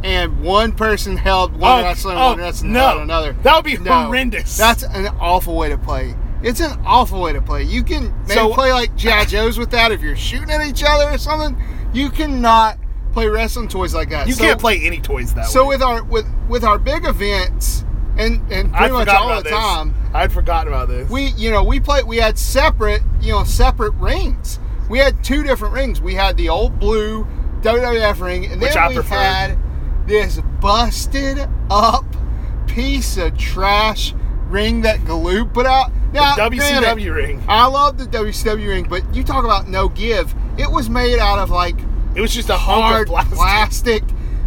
Speaker 1: and one person held one
Speaker 2: Oh,
Speaker 1: wrestler and
Speaker 2: oh,
Speaker 1: one wrestler
Speaker 2: no.
Speaker 1: held another.
Speaker 2: That would be
Speaker 1: No,
Speaker 2: horrendous.
Speaker 1: That's an awful way to play. It's an awful way to play. You can maybe
Speaker 2: So-
Speaker 1: play like G.I. Joe's with that if you're shooting at each other or something. You cannot play wrestling toys like that.
Speaker 2: you
Speaker 1: So-
Speaker 2: can't play any toys that
Speaker 1: So
Speaker 2: way.
Speaker 1: with our with with our big events and and
Speaker 2: I'd
Speaker 1: pretty much all the
Speaker 2: this.
Speaker 1: time,
Speaker 2: I'd forgotten about this.
Speaker 1: we you know we played we had separate you know separate rings. We had two different rings. We had the old blue WWF ring, and
Speaker 2: Which
Speaker 1: then
Speaker 2: I
Speaker 1: we
Speaker 2: preferred.
Speaker 1: had this busted up piece of trash ring that Galoob put out. Now,
Speaker 2: the WCW
Speaker 1: granted,
Speaker 2: ring.
Speaker 1: I love the WCW ring, but you talk about no give. It was made out of like
Speaker 2: It was just a hunk
Speaker 1: hard
Speaker 2: of plastic.
Speaker 1: plastic.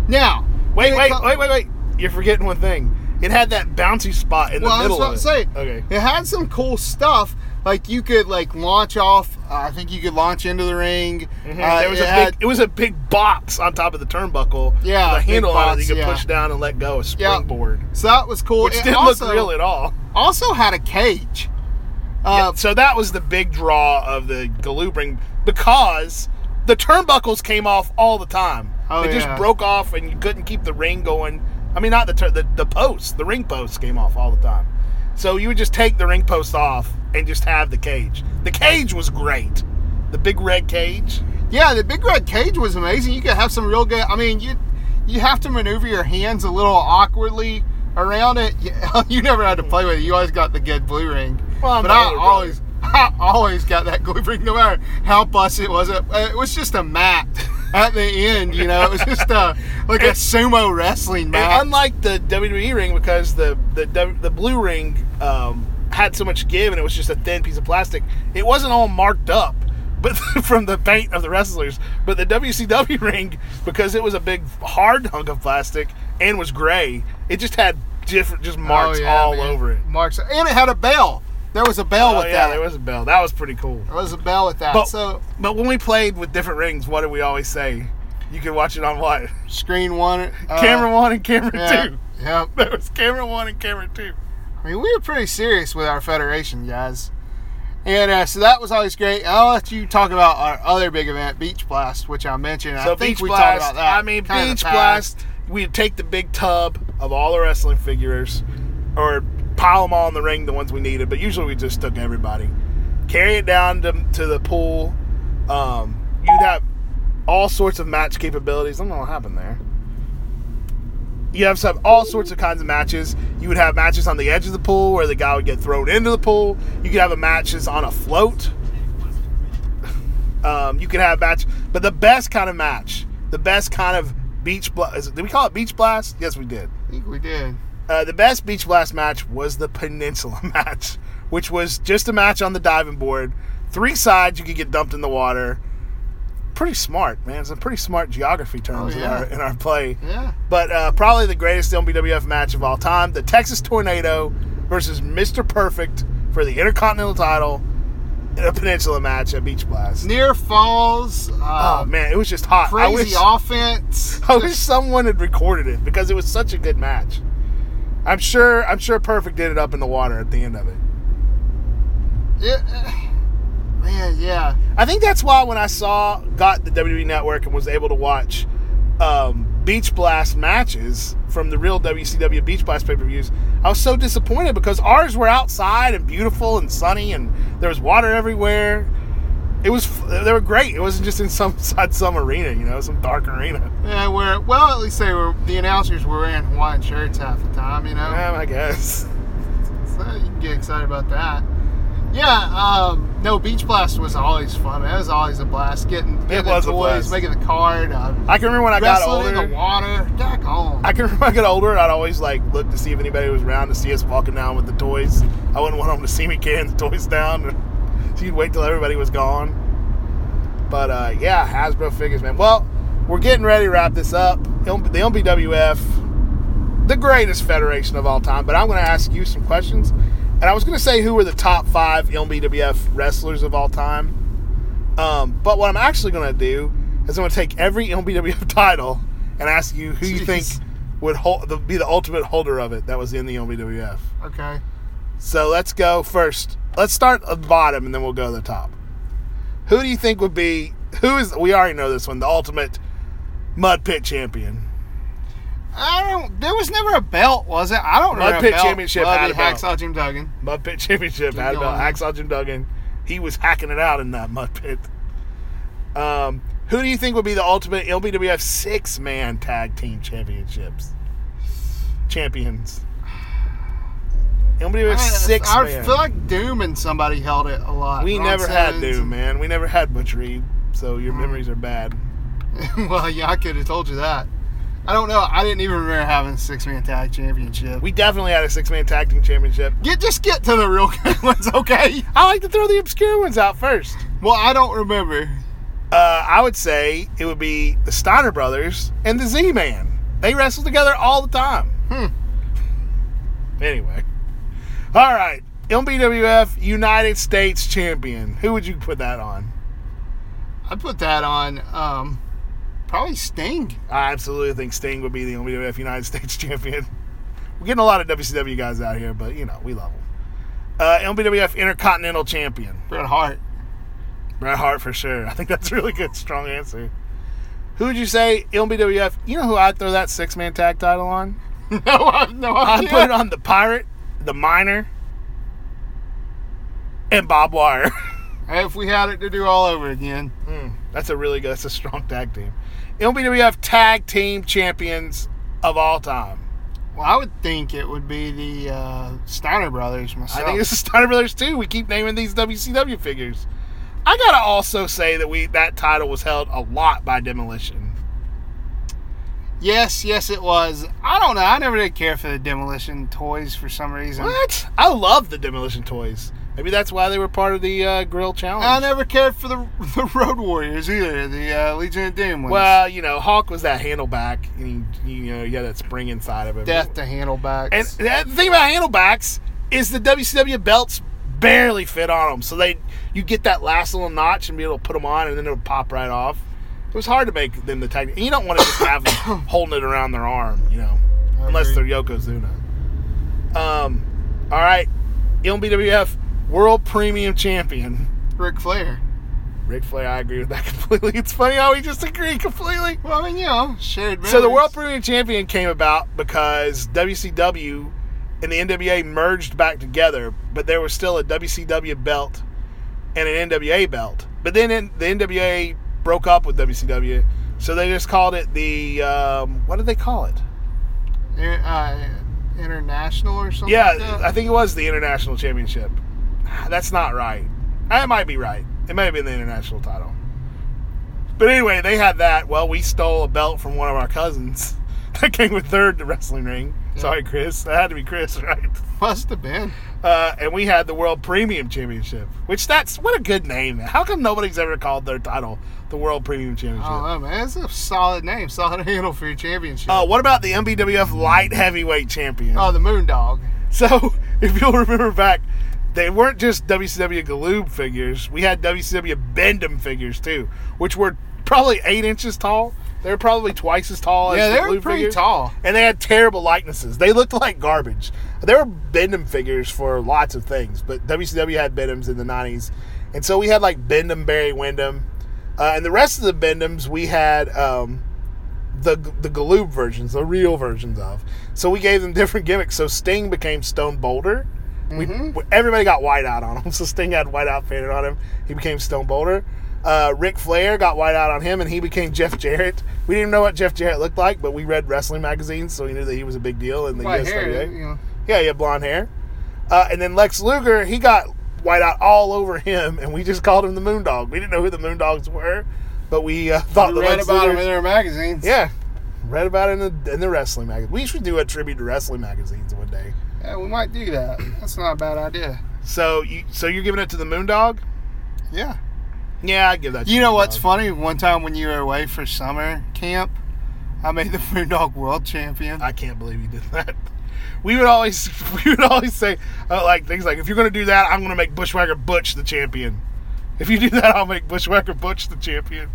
Speaker 1: Now,
Speaker 2: Wait, wait,
Speaker 1: com-
Speaker 2: wait, wait, wait. You're forgetting one thing. It had that bouncy spot in
Speaker 1: Well,
Speaker 2: the
Speaker 1: I was
Speaker 2: middle
Speaker 1: about to
Speaker 2: it.
Speaker 1: say.
Speaker 2: Okay.
Speaker 1: It had some cool stuff. Like you could like launch off. Uh, I think you could launch into the ring.
Speaker 2: Mhm.
Speaker 1: Uh,
Speaker 2: there was
Speaker 1: it
Speaker 2: a
Speaker 1: had-
Speaker 2: big. It was a big box on top of the turnbuckle.
Speaker 1: Yeah,
Speaker 2: with a
Speaker 1: big
Speaker 2: handle on it. You could
Speaker 1: yeah.
Speaker 2: push down and let go. A
Speaker 1: Yeah.
Speaker 2: springboard,
Speaker 1: So that was cool.
Speaker 2: which
Speaker 1: It
Speaker 2: didn't
Speaker 1: also,
Speaker 2: look real at all.
Speaker 1: Also had a cage.
Speaker 2: Yeah,
Speaker 1: Uh,
Speaker 2: so that was the big draw of the Galoob ring because the turnbuckles came off all the time.
Speaker 1: Oh,
Speaker 2: they just broke off, and you couldn't keep the ring going. I mean, not the the the posts. The ring posts came off all the time. So you would just take the ring post off and just have the cage. The cage was great. The big red cage.
Speaker 1: Yeah, the big red cage was amazing. You could have some real good. I mean, you you have to maneuver your hands a little awkwardly around it. You, [LAUGHS] you never had to play with it. You always got the good blue ring.
Speaker 2: Well,
Speaker 1: but I
Speaker 2: brother.
Speaker 1: always [LAUGHS] I always got that [LAUGHS] blue ring, no matter how busted it was. It, it was just a mat at the end. You know, it was just a like a sumo wrestling
Speaker 2: And
Speaker 1: match.
Speaker 2: unlike the WWE ring, because the the the blue ring um, had so much give and it was just a thin piece of plastic, it wasn't all marked up. but [LAUGHS] from the paint of the wrestlers. But the WCW [LAUGHS] ring, because it was a big hard hunk of plastic and was gray, it just had different just marks
Speaker 1: Oh, yeah,
Speaker 2: all
Speaker 1: man.
Speaker 2: over it.
Speaker 1: Marks, and it had a bell. There was a bell
Speaker 2: Oh
Speaker 1: with
Speaker 2: yeah,
Speaker 1: that.
Speaker 2: there was a bell. That was pretty cool.
Speaker 1: There was a bell with that.
Speaker 2: But-
Speaker 1: so
Speaker 2: But when we played with different rings, what did we always say? You can watch it on what?
Speaker 1: screen one, uh,
Speaker 2: camera one and camera
Speaker 1: yeah,
Speaker 2: two.
Speaker 1: Yep. [LAUGHS]
Speaker 2: There was camera one and camera two.
Speaker 1: I mean, we were pretty serious with our federation, guys. And uh, so that was always great. I'll let you talk about our other big event, Beach Blast, which I mentioned.
Speaker 2: So
Speaker 1: I think
Speaker 2: beach
Speaker 1: we
Speaker 2: blast.
Speaker 1: talked about that.
Speaker 2: I mean,
Speaker 1: kinda in the
Speaker 2: beach blast. We'd take the big tub of all the wrestling figures, or pile them all in the ring, the ones we needed. But usually we just took everybody, carry it down to, to the pool. Um, you'd have all sorts of match capabilities. I don't know what happened there. You have some all sorts of kinds of matches. You would have matches on the edge of the pool where the guy would get thrown into the pool. You could have a matches on a float. Um, you could have match, but the best kind of match, the best kind of beach blast. Did we call it beach blast? Yes, we did.
Speaker 1: I think we did.
Speaker 2: Uh, the best beach blast match was the peninsula [LAUGHS] match, which was just a match on the diving board. Three sides, you could get dumped in the water. Pretty smart, man. It's a pretty smart geography terms
Speaker 1: Oh,
Speaker 2: in, our, in our play.
Speaker 1: Yeah.
Speaker 2: But uh, probably the greatest MBWF match of all time: the Texas Tornado versus Mr. Perfect for the Intercontinental title in a peninsula match at Beach Blast.
Speaker 1: Near falls. Uh,
Speaker 2: Oh man, it was just hot. I
Speaker 1: Crazy
Speaker 2: wish,
Speaker 1: offense. [LAUGHS]
Speaker 2: I wish someone had recorded it because it was such a good match. I'm sure. I'm sure Perfect did it up in the water at the end of it.
Speaker 1: Yeah. Man, yeah.
Speaker 2: I think that's why when I saw got the WWE Network and was able to watch um, Beach Blast matches from the real WCW Beach Blast pay per views, I was so disappointed because ours were outside and beautiful and sunny and there was water everywhere. It was they were great. It wasn't just in some [LAUGHS] some arena, you know, some dark arena.
Speaker 1: Yeah, we're well. At least they were. The announcers were wearing Hawaiian shirts half the time. You know,
Speaker 2: Yeah, I guess. [LAUGHS]
Speaker 1: so you can get excited about that. Yeah. Um, no, Beach Blast was always fun. It was always a blast. Getting, getting
Speaker 2: was
Speaker 1: the
Speaker 2: a
Speaker 1: toys,
Speaker 2: blast.
Speaker 1: making the card, uh,
Speaker 2: I can remember when I got
Speaker 1: wrestling in
Speaker 2: older.
Speaker 1: the water. Daggone.
Speaker 2: I can [LAUGHS] remember when I got older, I'd always like look to see if anybody was around to see us walking down with the toys. I wouldn't want them to see me carrying the toys down. [LAUGHS] So you'd wait till everybody was gone. But uh, yeah, Hasbro figures, man. Well, we're getting ready to wrap this up. The MBWF, the greatest federation of all time. But I'm going to ask you some questions. And I was going to say who were the top five MBWF wrestlers of all time. Um, but what I'm actually going to do is I'm going to take every MBWF [LAUGHS] title and ask you who you think would hold, the, be the ultimate holder of it that was in the MBWF.
Speaker 1: okay.
Speaker 2: So let's go first. Let's start at the bottom and then we'll go to the top. Who do you think would be who is we already know this one, the ultimate mud pit champion?
Speaker 1: I don't. There was never a belt, was it? I don't
Speaker 2: know.
Speaker 1: Mud.
Speaker 2: Pit
Speaker 1: belt.
Speaker 2: Championship had
Speaker 1: Bloody
Speaker 2: a belt.
Speaker 1: Hacksaw Jim Duggan.
Speaker 2: Mud pit championship
Speaker 1: Keep
Speaker 2: had about
Speaker 1: going.
Speaker 2: Hacksaw Jim Duggan. He was hacking it out in that mud pit. Um, who do you think would be the ultimate MBWF six man tag team championships? Champions. MBWF
Speaker 1: I,
Speaker 2: six
Speaker 1: I
Speaker 2: man.
Speaker 1: feel like Doom and somebody held it a lot.
Speaker 2: we
Speaker 1: Ron
Speaker 2: never had Doom, man. We never had Butch Reed, so your memories are bad. [LAUGHS]
Speaker 1: well, yeah, I could have told you that. I don't know. I didn't even remember having a six man tag championship.
Speaker 2: We definitely had a six man tag team championship.
Speaker 1: Get just get to the real good [LAUGHS] ones, okay?
Speaker 2: I like to throw the obscure ones out first.
Speaker 1: Well, I don't remember.
Speaker 2: Uh, I would say it would be the Steiner brothers and the Z Man. They wrestle together all the time.
Speaker 1: Hmm.
Speaker 2: Anyway, all right. MBWF United States Champion. Who would you put that on?
Speaker 1: I'd put that on um, probably Sting.
Speaker 2: I absolutely think Sting would be the MBWF United [LAUGHS] States Champion. We're getting a lot of WCW guys out here, but you know we love them. Uh, MBWF Intercontinental Champion.
Speaker 1: Bret Hart.
Speaker 2: Bret Hart for sure. I think that's a really good, strong answer. Who would you say MBWF? You know who I'd throw that six man tag title on? [LAUGHS]
Speaker 1: no, no
Speaker 2: I'd put it on the Pirate, the Miner, and Bob Wire. [LAUGHS]
Speaker 1: If we had it to do all over again,
Speaker 2: Mm, that's a really good. That's a strong tag team. MBWF Tag Team Champions of all time.
Speaker 1: well, I would think it would be the uh, Steiner brothers myself.
Speaker 2: I think it's the Steiner Brothers too. We keep naming these WCW figures. I gotta also say that we that title was held a lot by Demolition.
Speaker 1: Yes, yes, it was. I don't know. I never did care for the demolition toys for some reason.
Speaker 2: What? I love the demolition toys. Maybe that's why they were part of the uh, Grill Challenge.
Speaker 1: I never cared for the [LAUGHS] the Road Warriors either. The uh, Legion of Doom ones.
Speaker 2: Well, you know, Hawk was that handleback, and he, you know, he had that spring inside of him.
Speaker 1: death to handlebacks.
Speaker 2: And the thing about handlebacks is the WCW belts barely fit on them, so they you get that last little notch and be able to put them on, and then it'll pop right off. It was hard to make them the tag. And you don't want to just have them [COUGHS] holding it around their arm, you know,
Speaker 1: I
Speaker 2: unless
Speaker 1: agree.
Speaker 2: they're Yokozuna. Um, all right, MBWF World Premium Champion
Speaker 1: Ric Flair.
Speaker 2: Ric Flair. I agree with that [LAUGHS] completely. It's funny how we just agree completely.
Speaker 1: Well, I mean, you know, shared.
Speaker 2: So the. World Premium Champion came about because WCW and the NWA merged back together, but there was still a WCW belt and an NWA belt. But then in, the NWA broke up with WCW, so they just called it the um, what did they call it?
Speaker 1: uh, international or something.
Speaker 2: Yeah,
Speaker 1: like?
Speaker 2: I think it was the International Championship. That's not right. That might be right. It might have been the international title. But anyway, they had that. Well, we stole a belt from one of our cousins [LAUGHS] that came with third to Wrestling Ring. Sorry, Chris. That had to be Chris, [LAUGHS] right?
Speaker 1: must have been.
Speaker 2: Uh, and we had the World Premium Championship, which that's what a good name. How come nobody's ever called their title the World Premium Championship?
Speaker 1: don't man. It's a solid name, solid [LAUGHS] handle for your championship.
Speaker 2: Uh, what about the MBWF Light Heavyweight Champion?
Speaker 1: oh, the Moondog.
Speaker 2: So, [LAUGHS] if you'll remember back, they weren't just WCW Galoob figures. We had WCW Bendham figures too, which were probably eight inches tall. They were probably twice as tall
Speaker 1: Yeah,
Speaker 2: as
Speaker 1: they
Speaker 2: the
Speaker 1: were pretty
Speaker 2: figures.
Speaker 1: tall.
Speaker 2: And they had terrible likenesses. They looked like garbage. There were Bendham figures for lots of things, but WCW had Bendhams in the 90s. And so we had like Bendham, Barry Windham. Uh, and the rest of the Bendhams we had um, the the Galoob versions, the real versions of. So we gave them [LAUGHS] different gimmicks. So Sting became Stone Boulder. We, everybody got white out on him. [LAUGHS] So Sting had white out painted on him. He became Stone Boulder. Uh, Ric Flair got white out on him, and he became Jeff Jarrett. We didn't know what Jeff Jarrett looked like, but we read wrestling magazines, so we knew that he was a big deal in the
Speaker 1: White hair, you know.
Speaker 2: Yeah, he had blonde hair. Uh, and then Lex Luger, he got white out all over him, and we just called him the Moondog. We didn't know who the Moondogs were, but we uh, thought
Speaker 1: We read
Speaker 2: Lex
Speaker 1: about him in their magazines.
Speaker 2: yeah, read about it in the in the wrestling magazine. We should do a tribute to wrestling magazines one day.
Speaker 1: Yeah, we might do that. That's not a bad idea.
Speaker 2: So you so you're giving it to the Moondog?
Speaker 1: Yeah.
Speaker 2: Yeah, I give that.
Speaker 1: You know what's
Speaker 2: Moondog.
Speaker 1: funny? One time when you were away for summer camp, I made the [LAUGHS] Moondog World Champion.
Speaker 2: I can't believe you did that. We would always [LAUGHS] we would always say uh, like things like if you're going to do that, I'm going to make Bushwhacker Butch the champion. If you do that, I'll make Bushwhacker Butch the champion.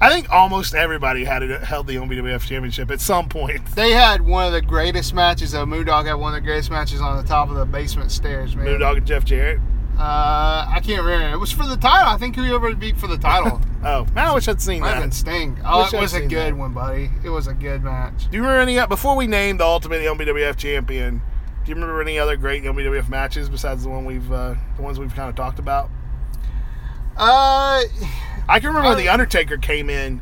Speaker 2: I think almost everybody had it, held the OBWF championship at some point. [LAUGHS]
Speaker 1: They had one of the greatest matches. Though Moondog had one of the greatest matches on the top of the basement stairs, man.
Speaker 2: Moondog and Jeff Jarrett.
Speaker 1: Uh, I can't remember. It was for the title. I think whoever beat for the title [LAUGHS]
Speaker 2: Oh, man, I wish I'd seen
Speaker 1: might have been
Speaker 2: that.
Speaker 1: Sting. Oh,
Speaker 2: Wish
Speaker 1: it
Speaker 2: I'd
Speaker 1: was a good
Speaker 2: that.
Speaker 1: one, buddy. It was a good match.
Speaker 2: Do you remember any before we named the Ultimate MBWF champion? Do you remember any other great MBWF matches besides the one we've uh, the ones we've kind of talked about?
Speaker 1: Uh,
Speaker 2: I can remember when
Speaker 1: Uh,
Speaker 2: the Undertaker came in.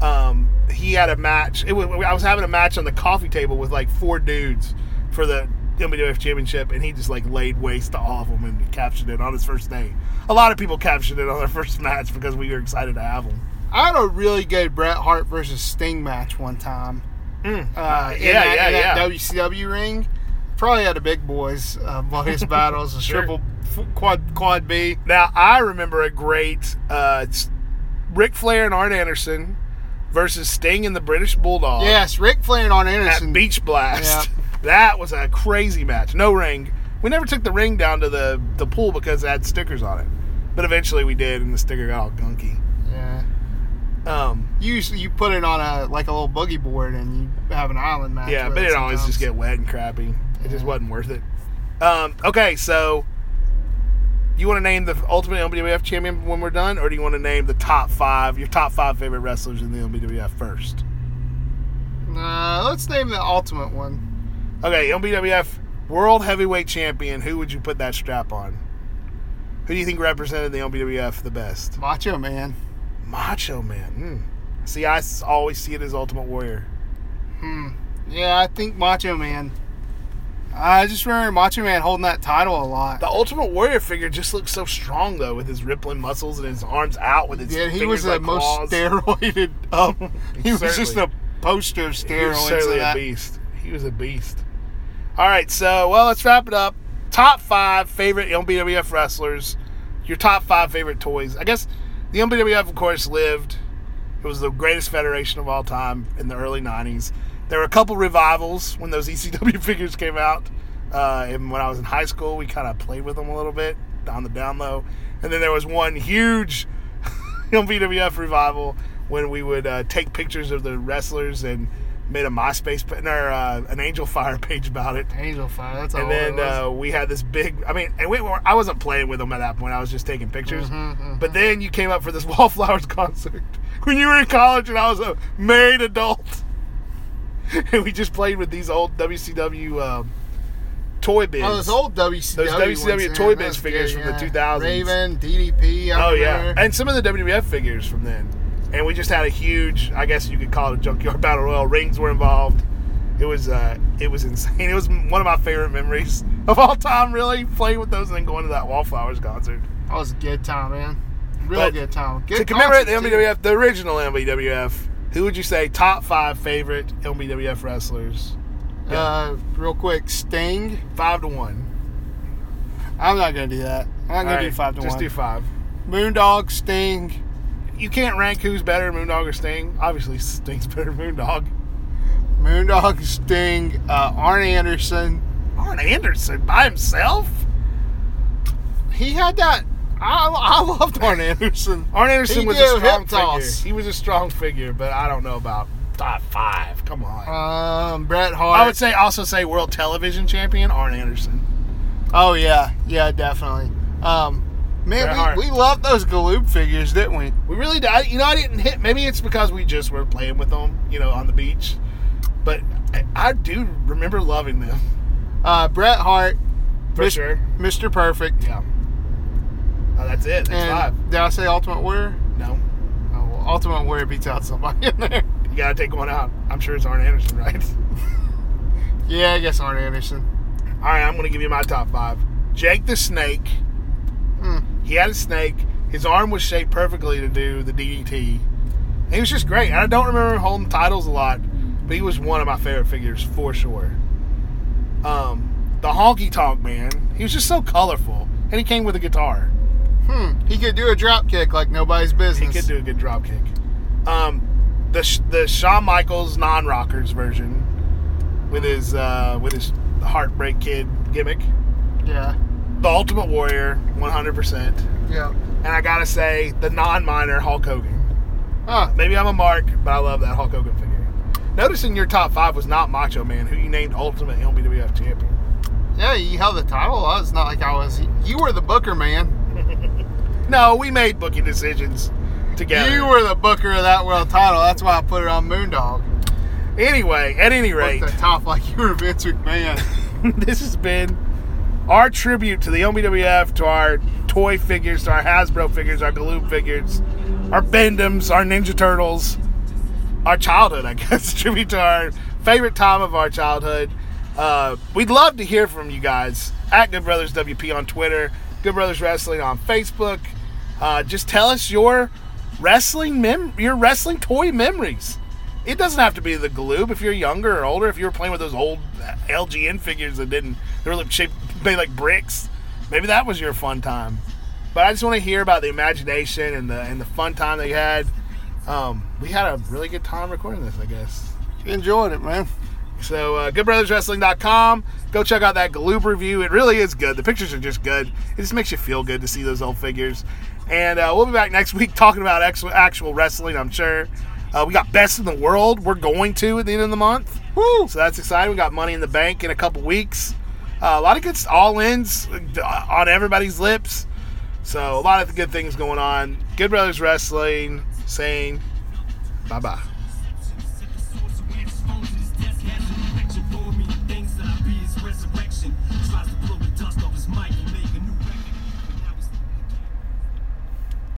Speaker 2: Um, he had a match. It was, I was having a match on the coffee table with like four dudes for the WWF Championship, and he just like laid waste to all of them and captured it on his first day. A lot of people captured it on their [LAUGHS] first match because we were excited to have them.
Speaker 1: I had a really good Bret Hart versus Sting match one time. Uh, in
Speaker 2: yeah,
Speaker 1: that,
Speaker 2: yeah,
Speaker 1: in that
Speaker 2: yeah.
Speaker 1: WCW ring. Probably had the big boys, uh, boys [LAUGHS] battles, a
Speaker 2: Sure.
Speaker 1: triple quad quad B.
Speaker 2: Now I remember a great uh, it's Ric Flair and Arn Anderson versus Sting and the British Bulldog.
Speaker 1: Yes, Ric Flair and Arn
Speaker 2: at
Speaker 1: Anderson.
Speaker 2: Beach Blast. That was a crazy match. No ring. We never took the ring down to the, the pool because it had stickers on it. But eventually we did, and the sticker got all gunky.
Speaker 1: Yeah.
Speaker 2: Um,
Speaker 1: Usually you put it on a like a little boogie board and you have an island match.
Speaker 2: yeah, but it always just get wet and crappy. It just wasn't worth it. Um, okay, so you want to name the Ultimate MBWF champion when we're done, or do you want to name the top five, your top five favorite wrestlers in the MBWF first?
Speaker 1: Uh, let's name the ultimate one.
Speaker 2: Okay, MBWF World Heavyweight Champion. Who would you put that strap on? Who do you think represented the MBWF the best?
Speaker 1: Macho Man.
Speaker 2: Macho Man. Hmm. See, I always see it as Ultimate Warrior.
Speaker 1: Hmm. Yeah, I think Macho Man. I just remember Macho Man holding that title a lot.
Speaker 2: The Ultimate Warrior figure just looks so strong though, with his rippling muscles and his arms out with his.
Speaker 1: Yeah, he was the
Speaker 2: like
Speaker 1: most
Speaker 2: claws.
Speaker 1: steroided [LAUGHS] up. he was just a poster of steroids.
Speaker 2: He was certainly a beast. He was a beast. All right, so well, let's wrap it up. top five favorite MBWF wrestlers, your top five favorite toys. I guess the MBWF, of course, lived. It was the greatest federation of all time in the early '90s. There were a couple revivals when those [LAUGHS] ECW figures came out. Uh, and when I was in high school, we kind of played with them a little bit on the down low. And then there was one huge [LAUGHS] MBWF revival when we would uh, take pictures of the wrestlers and made a MySpace or uh, an Angelfire [LAUGHS] page about it.
Speaker 1: Angelfire. That's all.
Speaker 2: And then uh, we had this big. I mean, and we were, I wasn't playing with them at that point. I was just taking pictures.
Speaker 1: Mhm,
Speaker 2: But then you came up for this [LAUGHS] Wallflowers concert [LAUGHS] when you were in college, and I was a married adult, and we just played with these old WCW um, toy bins.
Speaker 1: Oh, those old WCW.
Speaker 2: Those WCW
Speaker 1: ones,
Speaker 2: Toy
Speaker 1: yeah, that's
Speaker 2: figures
Speaker 1: good,
Speaker 2: from the
Speaker 1: yeah.
Speaker 2: 2000s.
Speaker 1: Raven, DDP. I
Speaker 2: Oh yeah, and some of the WWF figures from then. And we just had a huge, I guess you could call it a junkyard [LAUGHS] battle royal. Rings were involved. It was, uh, it was insane. [LAUGHS] It was one of my favorite memories of all time. Really playing with those and then going to that Wallflowers concert.
Speaker 1: That was a good time, man. Real
Speaker 2: But
Speaker 1: good time. Good
Speaker 2: to commemorate the
Speaker 1: concert, too.
Speaker 2: The original MBWF, who would you say top five favorite MBWF wrestlers?
Speaker 1: Uh, real quick, Sting.
Speaker 2: Five to one.
Speaker 1: I'm not gonna do that. I'm not gonna
Speaker 2: right,
Speaker 1: do five to
Speaker 2: just
Speaker 1: one.
Speaker 2: Just do five.
Speaker 1: Moondog, Sting,
Speaker 2: You can't rank who's better, Moondog or Sting. Obviously, Sting's [LAUGHS] better Moondog.
Speaker 1: Moondog, Sting, uh, Arn Anderson.
Speaker 2: Arn Anderson by himself.
Speaker 1: He had that. I, I loved Arn Anderson. [LAUGHS]
Speaker 2: Arn Anderson
Speaker 1: He
Speaker 2: was a strong figure.
Speaker 1: toss.
Speaker 2: He was a strong figure, but I don't know about top five. Come on.
Speaker 1: Um, Bret Hart.
Speaker 2: I would say also say world television champion Arn Anderson.
Speaker 1: Oh yeah, yeah, definitely. Um, man, we, we loved those Galoob figures, didn't we?
Speaker 2: We really did. I- You know, I didn't hit. Maybe it's because we just were playing with them, you know, on the beach. But I, I do remember loving them
Speaker 1: Uh, Bret Hart,
Speaker 2: for
Speaker 1: Mis-
Speaker 2: sure.
Speaker 1: Mr. Perfect,
Speaker 2: Yeah. Oh, that's it. That's
Speaker 1: and
Speaker 2: five.
Speaker 1: did I say Ultimate Warrior?
Speaker 2: No,
Speaker 1: Oh, well, Ultimate Warrior beats out somebody [LAUGHS] in there.
Speaker 2: you gotta take one out. I'm sure it's Arn Anderson, right? [LAUGHS]
Speaker 1: Yeah, I guess Arn Anderson.
Speaker 2: All right, I'm gonna give you my top five. Jake the Snake.
Speaker 1: Hmm.
Speaker 2: He had a snake. His arm was shaped perfectly to do the DDT. And he was just great. And I don't remember him holding titles a lot, but he was one of my favorite figures for sure. Um, the Honky Tonk Man. He was just so colorful, and he came with a guitar.
Speaker 1: Hmm. He could do a drop kick like nobody's business.
Speaker 2: He could do a good drop kick. Um, the the Shawn Michaels non rockers version with his uh, with his Heartbreak Kid gimmick.
Speaker 1: Yeah.
Speaker 2: The Ultimate Warrior, 100%.
Speaker 1: Yeah.
Speaker 2: And I gotta say, the non-minor Hulk Hogan.
Speaker 1: Huh.
Speaker 2: Maybe I'm a mark, but I love that Hulk Hogan figure. Notice in your top five was not Macho Man, who you named Ultimate MBWF Champion.
Speaker 1: Yeah, you held the title. It's not like I was. You were the booker, man. [LAUGHS]
Speaker 2: No, we made booking decisions together.
Speaker 1: You were the booker of that world title. That's why I put it on Moondog.
Speaker 2: Anyway, at any
Speaker 1: Put
Speaker 2: rate,
Speaker 1: the top like you were Vince McMahon. [LAUGHS]
Speaker 2: this has been our tribute to the MBWF, to our toy figures, to our Hasbro figures, our Galoob figures, our Bendums, our Ninja Turtles, our childhood, I [LAUGHS] guess. tribute to our favorite time of our childhood. Uh, we'd love to hear from you guys at Good Brothers WP on Twitter, Good Brothers Wrestling on Facebook. Uh, just tell us your wrestling mem- your wrestling toy memories. It doesn't have to be the Galoob. If you're younger or older, if you were playing with those old LJN figures that didn't, they were like shaped made like bricks. Maybe that was your fun time. But I just want to hear about the imagination and the and the fun time they had. Um, we had a really good time recording this, I guess.
Speaker 1: You enjoyed it, man.
Speaker 2: So, uh, goodbrotherswrestling.com. Go check out that Galoob review. It really is good. The pictures are just good. It just makes you feel good to see those old figures. And uh, we'll be back next week talking about actual, actual wrestling, I'm sure. Uh, we got Best in the World. We're going to at the end of the month.
Speaker 1: Woo!
Speaker 2: So that's exciting. We got Money in the Bank in a couple weeks. Uh, a lot of good all ins on everybody's lips. So, a lot of good things going on. Good Brothers Wrestling saying bye bye.